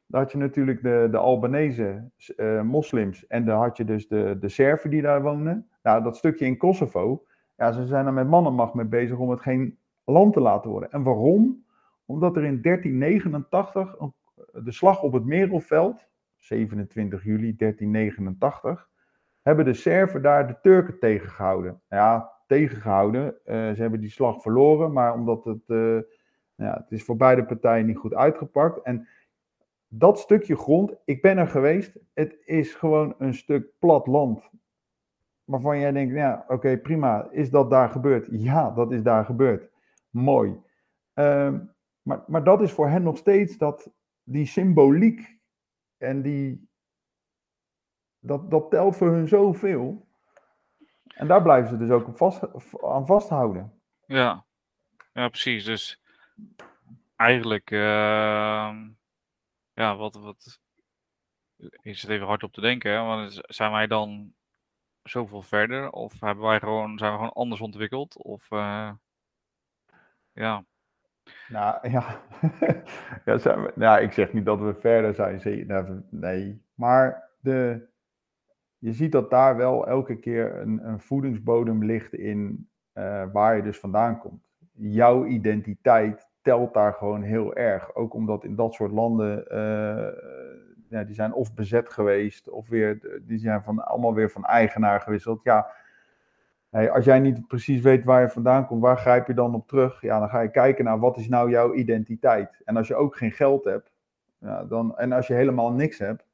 Daar had je natuurlijk de, de Albanese uh, moslims en dan had je dus de, de Serven die daar woonden. Nou, dat stukje in Kosovo, ja, ze zijn er met mannenmacht mee bezig om het geen land te laten worden. En waarom? Omdat er in 1389 een, de slag op het Merelveld, 27 juli 1389, hebben de Serven daar de Turken tegengehouden. Nou ja, tegengehouden. Uh, ze hebben die slag verloren, maar omdat het, uh, ja, het is voor beide partijen niet goed uitgepakt. En dat stukje grond, ik ben er geweest, het is gewoon een stuk plat land. Waarvan jij denkt, ja, oké, prima. Is dat daar gebeurd? Ja, dat is daar gebeurd. Mooi. Uh, maar, maar dat is voor hen nog steeds dat, die symboliek en die, dat, dat telt voor hun zoveel. En daar blijven ze dus ook vast, aan vasthouden. Ja. ja, precies. Dus eigenlijk, uh, ja, wat, wat is het even hard op te denken, hè? want zijn wij dan zoveel verder? Of hebben wij gewoon, zijn we gewoon anders ontwikkeld? Of, uh, ja. Nou ja, ja, zijn we, nou, ik zeg niet dat we verder zijn. Nou, nee, maar de, je ziet dat daar wel elke keer een, een voedingsbodem ligt in uh, waar je dus vandaan komt. Jouw identiteit telt daar gewoon heel erg. Ook omdat in dat soort landen, uh, ja, die zijn of bezet geweest, of weer, die zijn van, allemaal weer van eigenaar gewisseld. Ja, hey, als jij niet precies weet waar je vandaan komt, waar grijp je dan op terug? Ja, dan ga je kijken naar wat is nou jouw identiteit. En als je ook geen geld hebt, ja, dan, en als je helemaal niks hebt,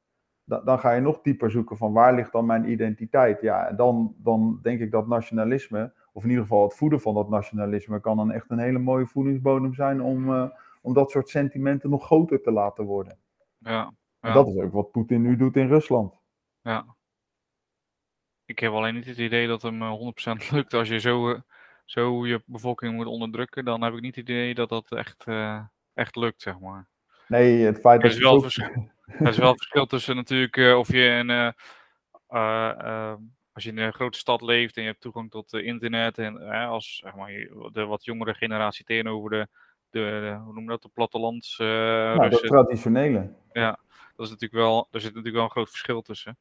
dan, dan ga je nog dieper zoeken van waar ligt dan mijn identiteit. Ja, en dan, dan denk ik dat nationalisme, of in ieder geval het voeden van dat nationalisme, kan dan echt een hele mooie voedingsbodem zijn om, uh, om dat soort sentimenten nog groter te laten worden. Ja, ja. dat is ook wat Poetin nu doet in Rusland. Ja. Ik heb alleen niet het idee dat hem 100% lukt als je zo, eh, zo je bevolking moet onderdrukken. Dan heb ik niet het idee dat dat echt, uh, echt lukt, zeg maar. Nee, het feit dat. Er is wel, er is wel verschil tussen natuurlijk of je een. Uh, uh, als je in een grote stad leeft en je hebt toegang tot internet en als zeg maar, de wat jongere generatie tegenover de, de, hoe noem je dat, de plattelands. ja, de traditionele. Ja, dat is natuurlijk wel, er zit natuurlijk wel een groot verschil tussen.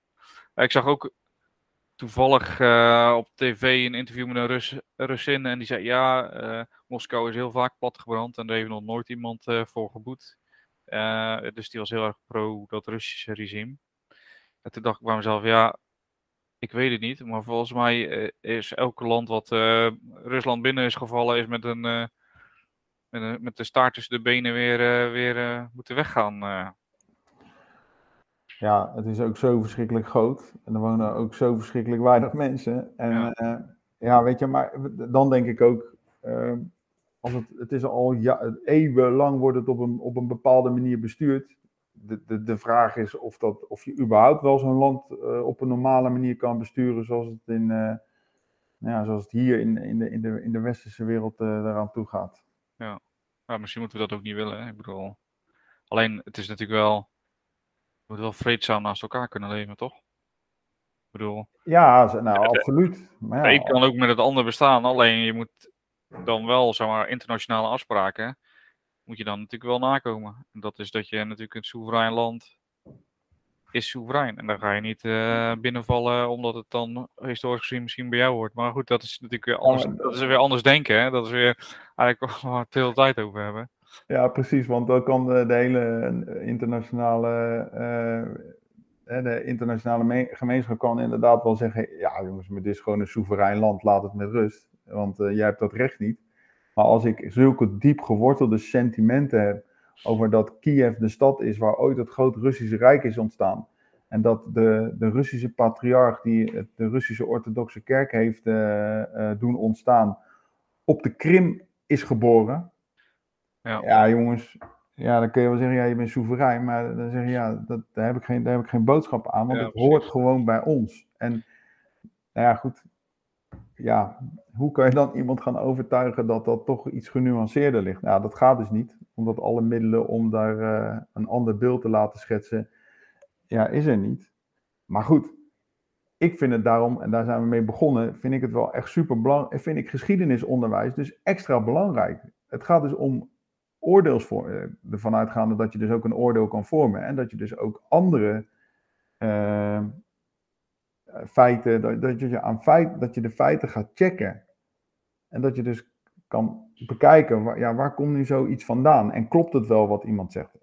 ik zag ook toevallig uh, op tv een interview met een Rus, Russin en die zei ja, uh, Moskou is heel vaak platgebrand en daar heeft nog nooit iemand uh, voor geboet. dus die was heel erg pro dat Russische regime. En toen dacht ik bij mezelf, ja, ik weet het niet, maar volgens mij is elke land wat Rusland binnen is gevallen, is met een, met, met de staart tussen de benen weer, weer moeten weggaan. Ja, het is ook zo verschrikkelijk groot. En er wonen ook zo verschrikkelijk weinig mensen. En ja, uh, ja weet je, maar dan denk ik ook, uh, als het, het is al ja, eeuwenlang wordt het op een, op een bepaalde manier bestuurd. De, de, de vraag is of, dat, of je überhaupt wel zo'n land uh, op een normale manier kan besturen zoals het, in, ja, zoals het hier in, in, de, in, de, in de westerse wereld eraan toe gaat. Ja. ja, misschien moeten we dat ook niet willen. Hè? Ik bedoel, alleen het is natuurlijk wel moet wel vreedzaam naast elkaar kunnen leven, toch? Ik bedoel... Ja, nou, absoluut. Maar ja, een kan ook met het ander bestaan, alleen je moet dan wel, zeg maar, internationale afspraken, moet je dan natuurlijk wel nakomen. En dat is dat je natuurlijk een soeverein land is soeverein. En dan ga je niet uh, binnenvallen omdat het dan historisch gezien misschien bij jou hoort. Maar goed, dat is natuurlijk weer anders, dat is weer anders denken. Hè? Dat is weer eigenlijk waar we het de hele tijd over hebben. Ja, precies, want dan kan de, de hele internationale, uh, de internationale gemeenschap kan inderdaad wel zeggen, ja jongens, maar dit is gewoon een soeverein land, laat het met rust, want jij hebt dat recht niet. Maar als ik zulke diep gewortelde sentimenten heb over dat Kiev de stad is waar ooit het grote Russische Rijk is ontstaan, en dat de, de Russische patriarch die de Russische orthodoxe kerk heeft doen ontstaan, op de Krim is geboren, ja. ja, jongens, ja, dan kun je wel zeggen, ja, je bent soeverein, maar dan zeg je, ja, dat, daar, heb ik geen, daar heb ik geen boodschap aan, want het hoort gewoon bij ons. En, nou ja, goed, ja, hoe kan je dan iemand gaan overtuigen dat dat toch iets genuanceerder ligt? Nou, dat gaat dus niet, omdat alle middelen om daar uh, een ander beeld te laten schetsen, ja, is er niet. Maar goed, ik vind het daarom, en daar zijn we mee begonnen, vind ik het wel echt super belangrijk, vind ik geschiedenisonderwijs dus extra belangrijk. Het gaat dus om oordeelsvorm, eh, ervan uitgaande dat je dus ook een oordeel kan vormen en dat je dus ook andere uh, feiten, dat, dat, je aan feit, dat je de feiten gaat checken en dat je dus kan bekijken, waar, ja, waar komt nu zoiets vandaan en klopt het wel wat iemand zegt?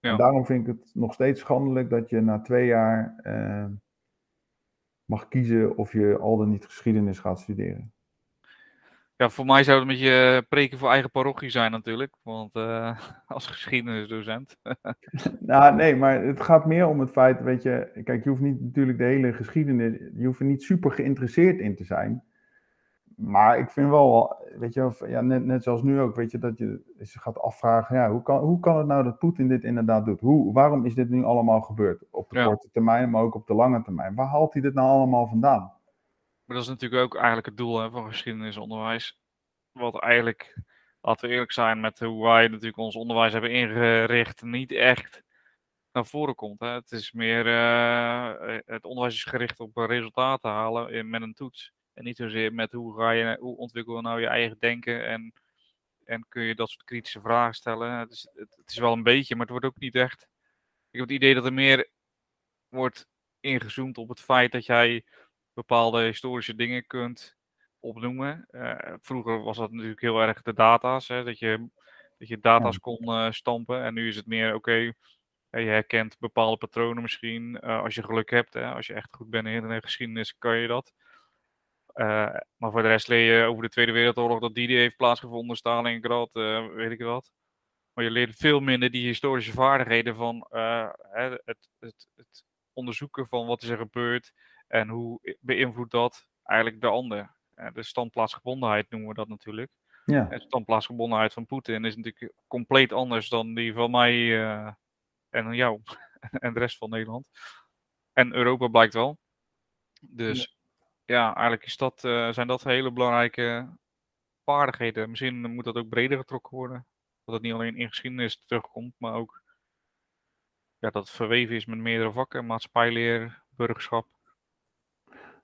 En daarom vind ik het nog steeds schandelijk dat je na twee jaar eh, mag kiezen of je al dan niet geschiedenis gaat studeren. Ja, voor mij zou het een beetje eh, preken voor eigen parochie zijn natuurlijk. Want uh, als geschiedenisdocent. nou, nee, maar het gaat meer om het feit, weet je, kijk, je hoeft niet natuurlijk de hele geschiedenis, je hoeft er niet super geïnteresseerd in te zijn. Maar ik vind wel, weet je, ja, net, net zoals nu ook, weet je, dat je je gaat afvragen, ja, hoe kan, hoe kan het nou dat Poetin dit inderdaad doet? Hoe, waarom is dit nu allemaal gebeurd? Op de korte termijn, maar ook op de lange termijn. Waar haalt hij dit nou allemaal vandaan? Maar dat is natuurlijk ook eigenlijk het doel hè, van geschiedenisonderwijs. Wat eigenlijk, laten we eerlijk zijn met hoe wij natuurlijk ons onderwijs hebben ingericht, niet echt naar voren komt. Hè. Het is meer, uh, het onderwijs is gericht op resultaten halen met een toets. En niet zozeer met hoe, ga je, hoe ontwikkel nou je eigen denken en, en kun je dat soort kritische vragen stellen. Het is, het is wel een beetje, maar het wordt ook niet echt. Ik heb het idee dat er meer wordt ingezoomd op het feit dat jij bepaalde historische dingen kunt opnoemen. Uh, vroeger was dat natuurlijk heel erg de data's, hè, dat, je, dat je data's kon uh, stampen. En nu is het meer, oké, okay, je herkent bepaalde patronen misschien. Uh, als je geluk hebt, hè, als je echt goed bent in de geschiedenis, kan je dat. maar voor de rest leer je over de Tweede Wereldoorlog dat die heeft plaatsgevonden, Stalingrad, weet ik wat. Maar je leert veel minder die historische vaardigheden van het, het, het onderzoeken van wat is er gebeurd en hoe beïnvloedt dat eigenlijk de ander? De standplaatsgebondenheid noemen we dat natuurlijk. Ja. En de standplaatsgebondenheid van Poetin is natuurlijk compleet anders dan die van mij uh, en jou en de rest van Nederland. En Europa blijkt wel. Dus ja, eigenlijk is dat, uh, zijn dat hele belangrijke vaardigheden. Misschien moet dat ook breder getrokken worden. Dat het niet alleen in geschiedenis terugkomt, maar ook ja, dat het verweven is met meerdere vakken. Maatschappijleer, burgerschap.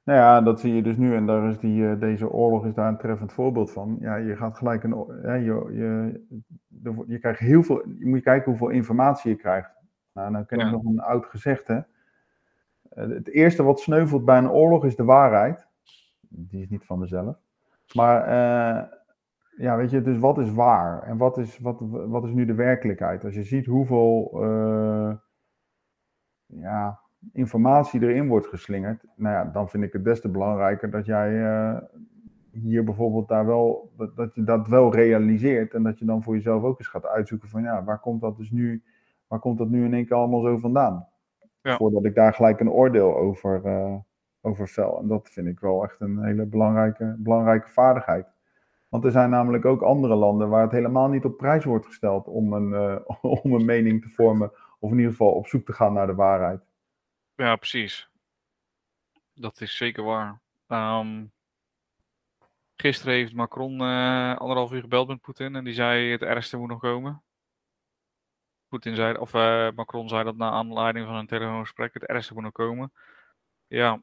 Nou ja, dat zie je dus nu en daar is die, uh, deze oorlog is daar een treffend voorbeeld van. Ja, je gaat gelijk een, ja, je, je, je krijgt heel veel, je moet kijken hoeveel informatie je krijgt. Nou, dan ken ik nog een oud gezegde. Uh, het eerste wat sneuvelt bij een oorlog is de waarheid. Die is niet van mezelf. Maar uh, ja, weet je, dus wat is waar en wat is, wat, wat is nu de werkelijkheid? Als je ziet hoeveel ja, informatie erin wordt geslingerd, nou ja, dan vind ik het des te belangrijker dat jij uh, hier bijvoorbeeld daar wel, dat, dat, je dat wel realiseert en dat je dan voor jezelf ook eens gaat uitzoeken van ja, waar komt dat dus nu, waar komt dat nu in één keer allemaal zo vandaan? Ja. Voordat ik daar gelijk een oordeel over, uh, over vel. En dat vind ik wel echt een hele belangrijke, belangrijke vaardigheid. Want er zijn namelijk ook andere landen waar het helemaal niet op prijs wordt gesteld om een, uh, om een mening te vormen. Of in ieder geval op zoek te gaan naar de waarheid. Ja, precies. Dat is zeker waar. Um, gisteren heeft Macron uh, anderhalf uur gebeld met Poetin en die zei het ergste moet nog komen. Poetin zei, of uh, Macron zei dat na aanleiding van een telefoongesprek het ergste moet nog komen. Ja,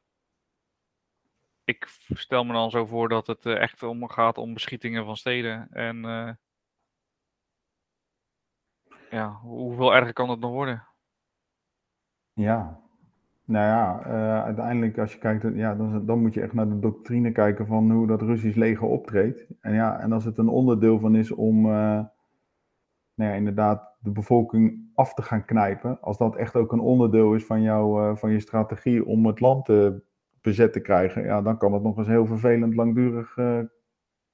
ik stel me dan zo voor dat het uh, echt om gaat om beschietingen van steden. En ja, hoeveel erger kan het nog worden? Ja, nou ja, uh, uiteindelijk als je kijkt, ja, dan, dan, moet je echt naar de doctrine kijken van hoe dat Russisch leger optreedt. En ja, en als het een onderdeel van is om uh, nou ja, inderdaad de bevolking af te gaan knijpen, als dat echt ook een onderdeel is van, jou, uh, van je strategie om het land te bezet te krijgen, ja, dan kan het nog eens heel vervelend langdurig,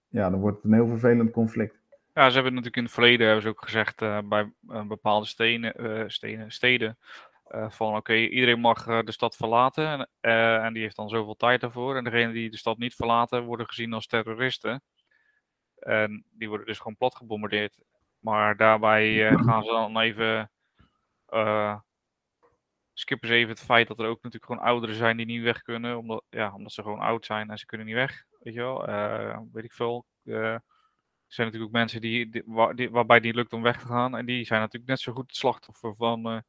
ja, dan wordt het een heel vervelend conflict. Ja, ze hebben natuurlijk in het verleden hebben ze ook gezegd bij bepaalde stenen, stenen, steden uh, van oké, iedereen mag uh, de stad verlaten en, uh, en, die heeft dan zoveel tijd daarvoor. En degenen die de stad niet verlaten worden gezien als terroristen. En die worden dus gewoon plat gebombardeerd. Maar daarbij gaan ze dan even. skippen ze even het feit dat er ook natuurlijk gewoon ouderen zijn die niet weg kunnen. Omdat, ja, omdat ze gewoon oud zijn en ze kunnen niet weg. Weet je wel, weet ik veel. er zijn natuurlijk ook mensen die, die, waar, die, waarbij die lukt om weg te gaan. En die zijn natuurlijk net zo goed het slachtoffer van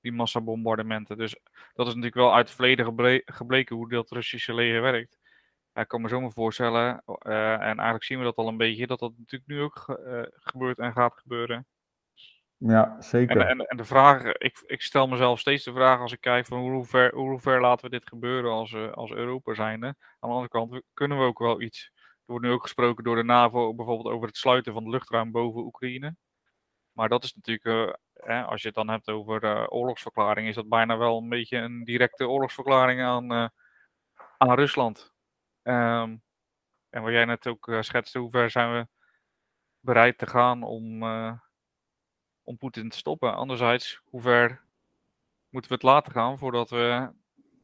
die massabombardementen. Dus dat is natuurlijk wel uit het verleden gebleken hoe dat Russische leger werkt. Ik kan me zo maar voorstellen, uh, en eigenlijk zien we dat al een beetje, dat dat natuurlijk nu ook uh, gebeurt en gaat gebeuren. Ja, zeker. En, en, en, de vraag, ik, ik stel mezelf steeds de vraag als ik kijk van hoe ver, hoe ver laten we dit gebeuren als, uh, als Europa zijnde. Aan de andere kant kunnen we ook wel iets. Er wordt nu ook gesproken door de NAVO bijvoorbeeld over het sluiten van het luchtruim boven Oekraïne. Maar dat is natuurlijk als je het dan hebt over uh, oorlogsverklaring, is dat bijna wel een beetje een directe oorlogsverklaring aan, uh, aan Rusland. Um, en wat jij net ook uh, schetste, hoe ver zijn we bereid te gaan om, om Poetin te stoppen? Anderzijds, hoe ver moeten we het laten gaan voordat we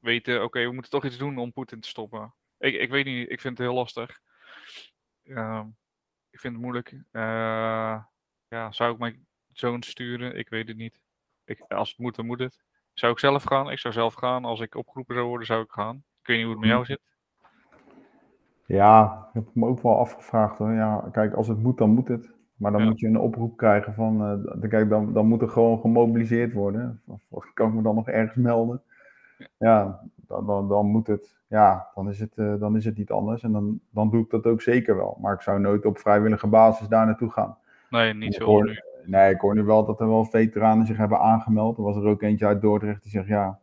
weten, oké, we moeten toch iets doen om Poetin te stoppen? Ik, ik weet niet, ik vind het heel lastig. Uh, ik vind het moeilijk. Ja, zou ik mijn zoon sturen? Ik weet het niet. Ik, als het moet, dan moet het. Zou ik zelf gaan? Ik zou zelf gaan. Als ik opgeroepen zou worden, zou ik gaan. Ik weet niet hoe het met jou zit. Ja, heb ik me ook wel afgevraagd hoor. Ja, kijk, als het moet, dan moet het. Maar dan ja. moet je een oproep krijgen van, uh, kijk, dan, dan moet er gewoon gemobiliseerd worden. Of, kan ik me dan nog ergens melden? Ja, ja dan, dan, dan, moet het, ja, dan is het, uh, dan is het niet anders. En dan, dan doe ik dat ook zeker wel. Maar ik zou nooit op vrijwillige basis daar naartoe gaan. Nee, niet zo nu. Nee, ik hoor nu wel dat er wel veteranen zich hebben aangemeld. Er was er ook eentje uit Dordrecht die zegt, ja,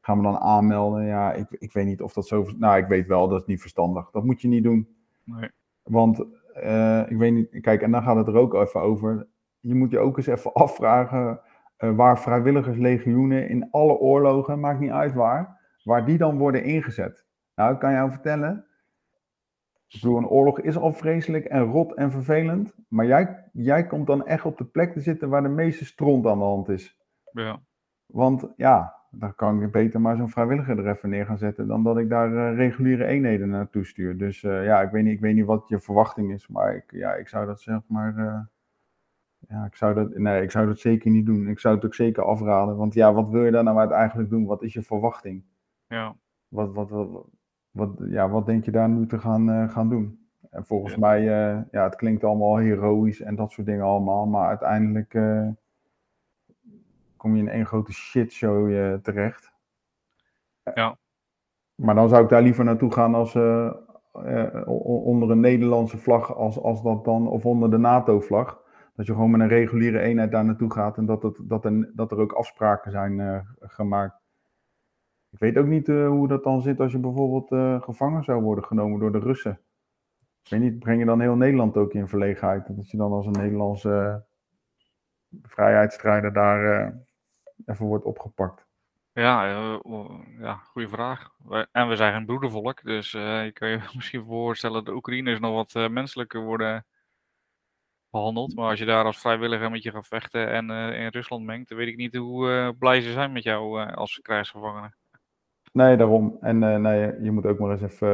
gaan we dan aanmelden? Ja, ik, ik weet niet of dat zo... Nou, ik weet wel, dat is niet verstandig. Dat moet je niet doen. Nee. Want, uh, ik weet niet... Kijk, en dan gaat het er ook even over. Je moet je ook eens even afvragen... Uh, waar vrijwilligerslegioenen in alle oorlogen, maakt niet uit waar, waar die dan worden ingezet. Nou, ik kan jou vertellen, ik bedoel, een oorlog is al vreselijk en rot en vervelend. Maar jij, jij komt dan echt op de plek te zitten waar de meeste stront aan de hand is. Ja. Want ja, dan kan ik beter maar zo'n vrijwilliger er even neer gaan zetten. dan dat ik daar uh, reguliere eenheden naartoe stuur. Dus uh, ja, ik weet, niet, ik weet niet wat je verwachting is. Maar ik, ja, ik zou dat zeg maar. Uh, ja, ik zou dat. Nee, ik zou dat zeker niet doen. Ik zou het ook zeker afraden. Want ja, wat wil je daar nou eigenlijk doen? Wat is je verwachting? Ja. Wat, wat, wat, wat, ja, wat denk je daar nu te gaan, uh, gaan doen? En volgens ja. mij, uh, ja, het klinkt allemaal heroïs en dat soort dingen allemaal, maar uiteindelijk uh, kom je in één grote shitshow terecht. Ja. Maar dan zou ik daar liever naartoe gaan als onder een Nederlandse vlag, als, als dat dan, of onder de NATO-vlag. Dat je gewoon met een reguliere eenheid daar naartoe gaat en dat, het, dat, er, dat er ook afspraken zijn gemaakt. Ik weet ook niet uh, hoe dat dan zit als je bijvoorbeeld uh, gevangen zou worden genomen door de Russen. Ik weet niet, breng je dan heel Nederland ook in verlegenheid? Dat je dan als een Nederlandse uh, vrijheidsstrijder daar even wordt opgepakt. Ja, ja goede vraag. En we zijn een broedervolk, dus je kan je misschien voorstellen dat de Oekraïners nog wat menselijker worden behandeld. Maar als je daar als vrijwilliger met je gaat vechten en in Rusland mengt, dan weet ik niet hoe blij ze zijn met jou als krijgsgevangene. Nee, daarom. En uh, nee, je moet ook maar eens even,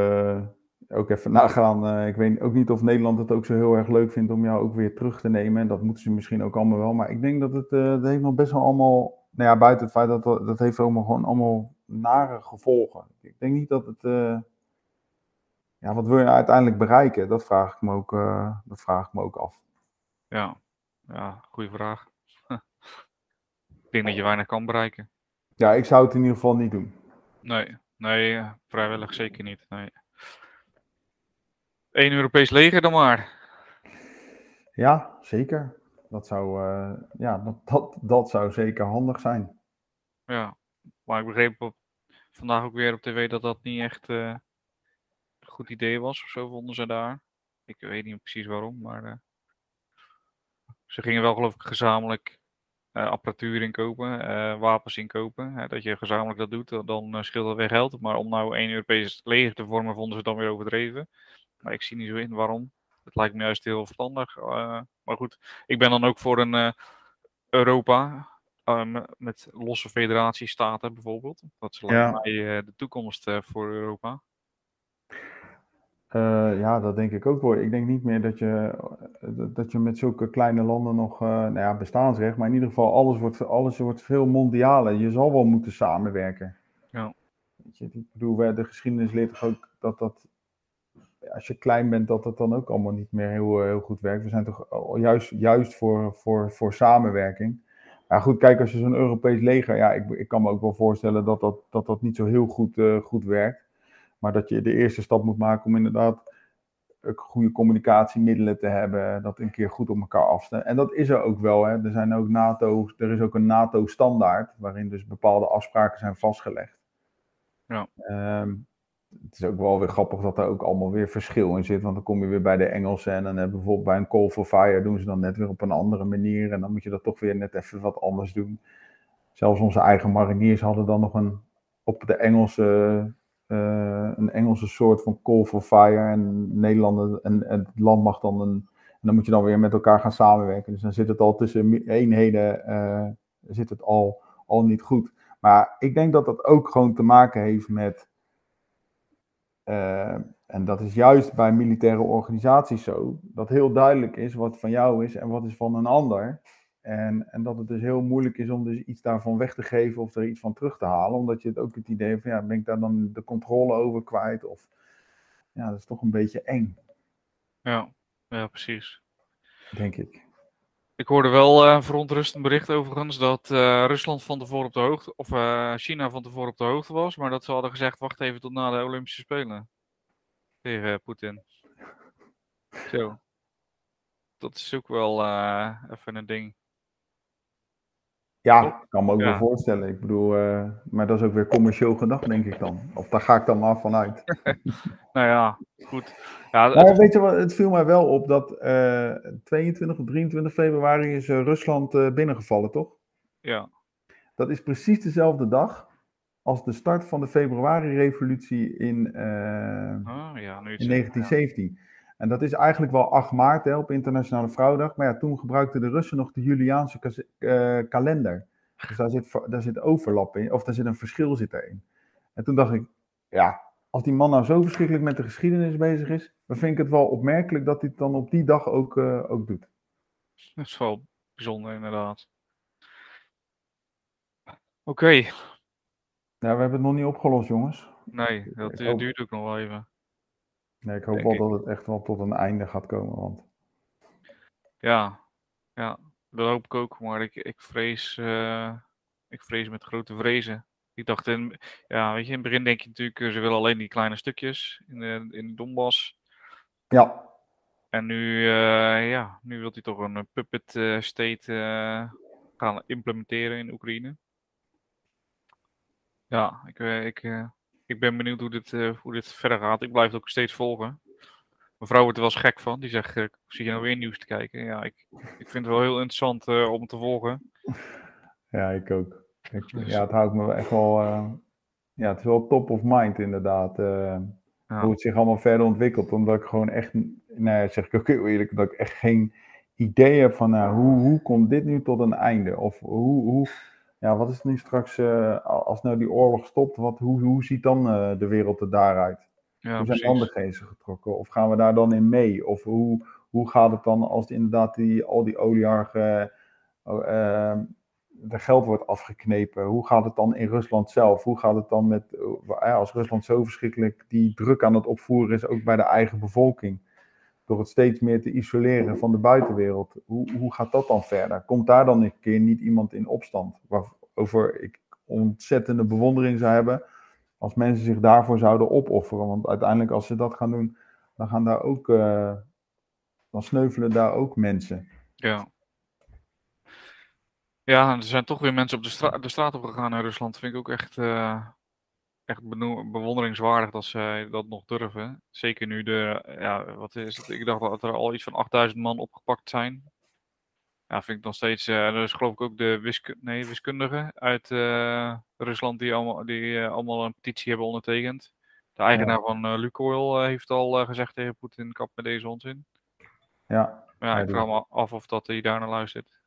uh, ook even nagaan. Uh, ik weet ook niet of Nederland het ook zo heel erg leuk vindt om jou ook weer terug te nemen. En dat moeten ze misschien ook allemaal wel. Maar ik denk dat het, dat heeft nog best wel allemaal, nou ja, buiten het feit dat dat heeft allemaal gewoon allemaal nare gevolgen. Ik denk niet dat het, ja, wat wil je uiteindelijk bereiken? Dat vraag ik me ook, dat vraag ik me ook af. Ja, ja, goede vraag. ik denk dat je weinig kan bereiken. Ja, ik zou het in ieder geval niet doen. Nee, nee, vrijwillig zeker niet. Nee. Eén Europees leger dan maar. Ja, zeker. Dat zou, uh, ja, dat, dat, dat zou zeker handig zijn. Ja, maar ik begreep op, vandaag ook weer op tv dat dat niet echt uh, een goed idee was of zo, vonden ze daar. Ik weet niet precies waarom, maar uh, ze gingen wel geloof ik gezamenlijk apparatuur inkopen, uh, wapens inkopen. Hè, dat je gezamenlijk dat doet, dan uh, scheelt dat weer geld. Maar om nou één Europees leger te vormen, vonden ze dan weer overdreven. Maar ik zie niet zo in waarom. Het lijkt me juist heel verstandig. maar goed, ik ben dan ook voor een Europa met losse federatiestaten bijvoorbeeld. Dat is ja. mij de toekomst voor Europa. Uh, ja, dat denk ik ook wel. Ik denk niet meer dat je, dat je met zulke kleine landen nog, uh, nou ja, bestaansrecht, maar in ieder geval alles wordt, alles wordt veel mondialer. Je zal wel moeten samenwerken. Ja. Weet je, ik bedoel, de geschiedenis leert toch ook dat dat, als je klein bent, dat dat dan ook allemaal niet meer heel, heel goed werkt. We zijn toch juist, juist voor, voor, voor samenwerking. Ja, goed, kijk, als je zo'n Europees leger, ja, ik, ik kan me ook wel voorstellen dat dat, dat, dat niet zo heel goed, uh, goed werkt. Maar dat je de eerste stap moet maken om inderdaad goede communicatiemiddelen te hebben, dat een keer goed op elkaar afstemmen. En dat is er ook wel. Hè. Er, zijn ook NATO, er is ook een NATO-standaard, waarin dus bepaalde afspraken zijn vastgelegd. Ja. Um, het is ook wel weer grappig dat er ook allemaal weer verschil in zit. Want dan kom je weer bij de Engelsen en dan hebben bijvoorbeeld bij een Call for Fire doen ze dan net weer op een andere manier. En dan moet je dat toch weer net even wat anders doen. Zelfs onze eigen mariniers hadden dan nog een op de Engelse, uh, een Engelse soort van Call for Fire. En Nederland en, het land mag dan een. En dan moet je dan weer met elkaar gaan samenwerken. Dus dan zit het al tussen eenheden, uh, zit het al, al niet goed. Maar ik denk dat dat ook gewoon te maken heeft met uh, en dat is juist bij militaire organisaties zo, dat heel duidelijk is wat van jou is en wat is van een ander. En, en dat het dus heel moeilijk is om dus iets daarvan weg te geven of er iets van terug te halen. Omdat je het ook het idee van, ja, ben ik daar dan de controle over kwijt? Of, ja, dat is toch een beetje eng. Ja, ja precies. Denk ik. Ik hoorde wel uh, een verontrustend bericht overigens dat uh, Rusland van tevoren op de hoogte, of uh, China van tevoren op de hoogte was, maar dat ze hadden gezegd, wacht even tot na de Olympische Spelen tegen Poetin. Zo. Dat is ook wel even een ding. Ja, ik kan me ook ja. wel voorstellen. Ik bedoel, uh, maar dat is ook weer commercieel gedacht, denk ik dan. Of daar ga ik dan maar vanuit. nou ja, goed. Ja, maar weet je wat, het viel mij wel op dat uh, 22 of 23 februari is uh, Rusland binnengevallen, toch? Ja. Dat is precies dezelfde dag als de start van de februari-revolutie in, oh, ja, in 1917. En dat is eigenlijk wel 8 maart hè, op Internationale Vrouwendag. Maar ja, toen gebruikten de Russen nog de Juliaanse uh, kalender. Dus daar zit, daar zit overlap in, of daar zit een verschil zit erin. En toen dacht ik, ja, als die man nou zo verschrikkelijk met de geschiedenis bezig is, dan vind ik het wel opmerkelijk dat hij het dan op die dag ook, uh, ook doet. Dat is wel bijzonder, inderdaad. Oké. Okay. Ja, we hebben het nog niet opgelost, jongens. Nee, dat uh, duurt ook nog wel even. Nee, ik hoop wel dat het echt wel tot een einde gaat komen. Want... Ja, ja, dat hoop ik ook. Maar ik, ik, vrees, uh, ik vrees met grote vrezen. Ik dacht, in, ja, weet je, in het begin denk je natuurlijk, ze willen alleen die kleine stukjes in de, in Donbass. Ja. En nu, uh, ja, nu wil hij toch een puppet uh, state gaan implementeren in Oekraïne. Ja, ik, ik, ik ben benieuwd hoe dit, uh, hoe dit verder gaat. Ik blijf het ook steeds volgen. Mijn vrouw wordt er wel eens gek van. Die zegt, uh, zie je nou weer nieuws te kijken? Ja, ik, ik vind het wel heel interessant uh, om te volgen. Ja, ik ook. Ik, dus... Ja, het houdt me echt wel... ja, het is wel top of mind inderdaad. Ja. Hoe het zich allemaal verder ontwikkelt. Omdat ik gewoon echt... Nou ja, zeg ik ook heel eerlijk, dat ik echt geen idee heb van... Nou, hoe, hoe komt dit nu tot een einde? Of hoe... hoe ja, wat is nu straks, uh, als nou die oorlog stopt, wat, hoe, hoe ziet dan uh, de wereld er daaruit? Ja, hoe zijn dan de grenzen getrokken? Of gaan we daar dan in mee? Of hoe, hoe gaat het dan als inderdaad die, al die oligarchen de geld wordt afgeknepen? Hoe gaat het dan in Rusland zelf? Hoe gaat het dan met, als Rusland zo verschrikkelijk die druk aan het opvoeren is, ook bij de eigen bevolking? Door het steeds meer te isoleren van de buitenwereld. Hoe, hoe gaat dat dan verder? Komt daar dan een keer niet iemand in opstand? Waarover ik ontzettende bewondering zou hebben als mensen zich daarvoor zouden opofferen. Want uiteindelijk als ze dat gaan doen, dan gaan daar ook, uh, dan sneuvelen daar ook mensen. Ja. Ja, er zijn toch weer mensen op de, stra de straat op gegaan Rusland. Dat vind ik ook echt, uh, echt bewonderingswaardig dat zij dat nog durven. Zeker nu de, ja, wat is het? Ik dacht dat er al iets van 8000 man opgepakt zijn. Ja, vind ik nog steeds. Uh, er is geloof ik ook de nee, wiskundigen uit uh, Rusland die, allemaal, die uh, allemaal een petitie hebben ondertekend. De eigenaar ja. van Lukoil heeft al gezegd tegen Poetin: kap met deze onzin. Ja. Ja, ik vraag me af of dat hij daar naar luistert.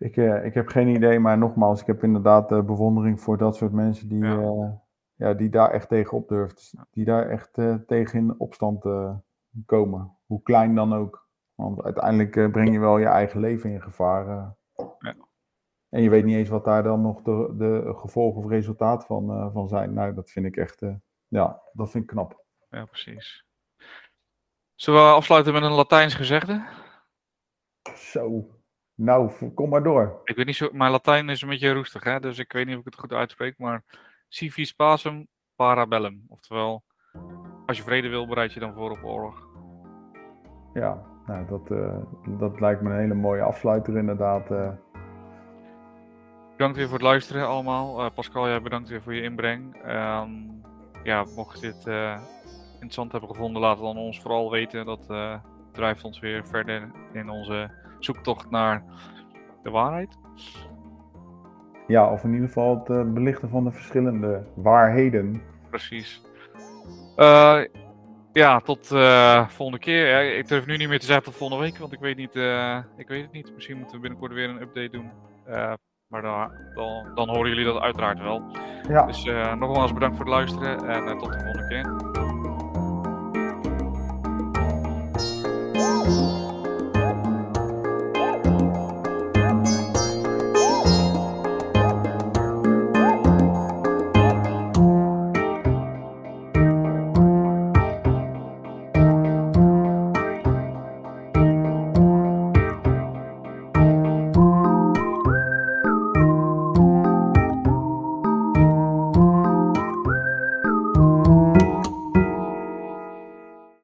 Ik, uh, ik heb geen idee, maar nogmaals, ik heb inderdaad uh, bewondering voor dat soort mensen die, ja. Uh, ja die daar echt tegen op durft. Die daar echt tegen in opstand komen. Hoe klein dan ook. Want uiteindelijk breng je wel je eigen leven in gevaar. Ja. En je weet niet eens wat daar dan nog de, de gevolgen of resultaat van, van zijn. Nou, dat vind ik echt, ja, dat vind ik knap. Ja, precies. Zullen we afsluiten met een Latijns gezegde? Zo. Nou, kom maar door. Ik weet niet zo, mijn Latijn is een beetje roestig, hè? dus ik weet niet of ik het goed uitspreek, maar civis pacem parabellum. Oftewel, als je vrede wil, bereid je dan voor op oorlog. Ja, nou, dat, uh, dat lijkt me een hele mooie afsluiter inderdaad. Uh. Bedankt weer voor het luisteren allemaal. Uh, Pascal, jij bedankt weer voor je inbreng. Um, ja, mocht je dit interessant hebben gevonden, laat het dan ons vooral weten. Dat drijft ons weer verder in onze zoektocht naar de waarheid. Ja, of in ieder geval het uh, belichten van de verschillende waarheden. Precies. Uh, ja, tot uh, volgende keer. ik durf nu niet meer te zeggen tot volgende week, want ik weet, niet, ik weet het niet. Misschien moeten we binnenkort weer een update doen. maar dan, dan, dan, horen jullie dat uiteraard wel. Ja. Dus nogmaals bedankt voor het luisteren en tot de volgende keer.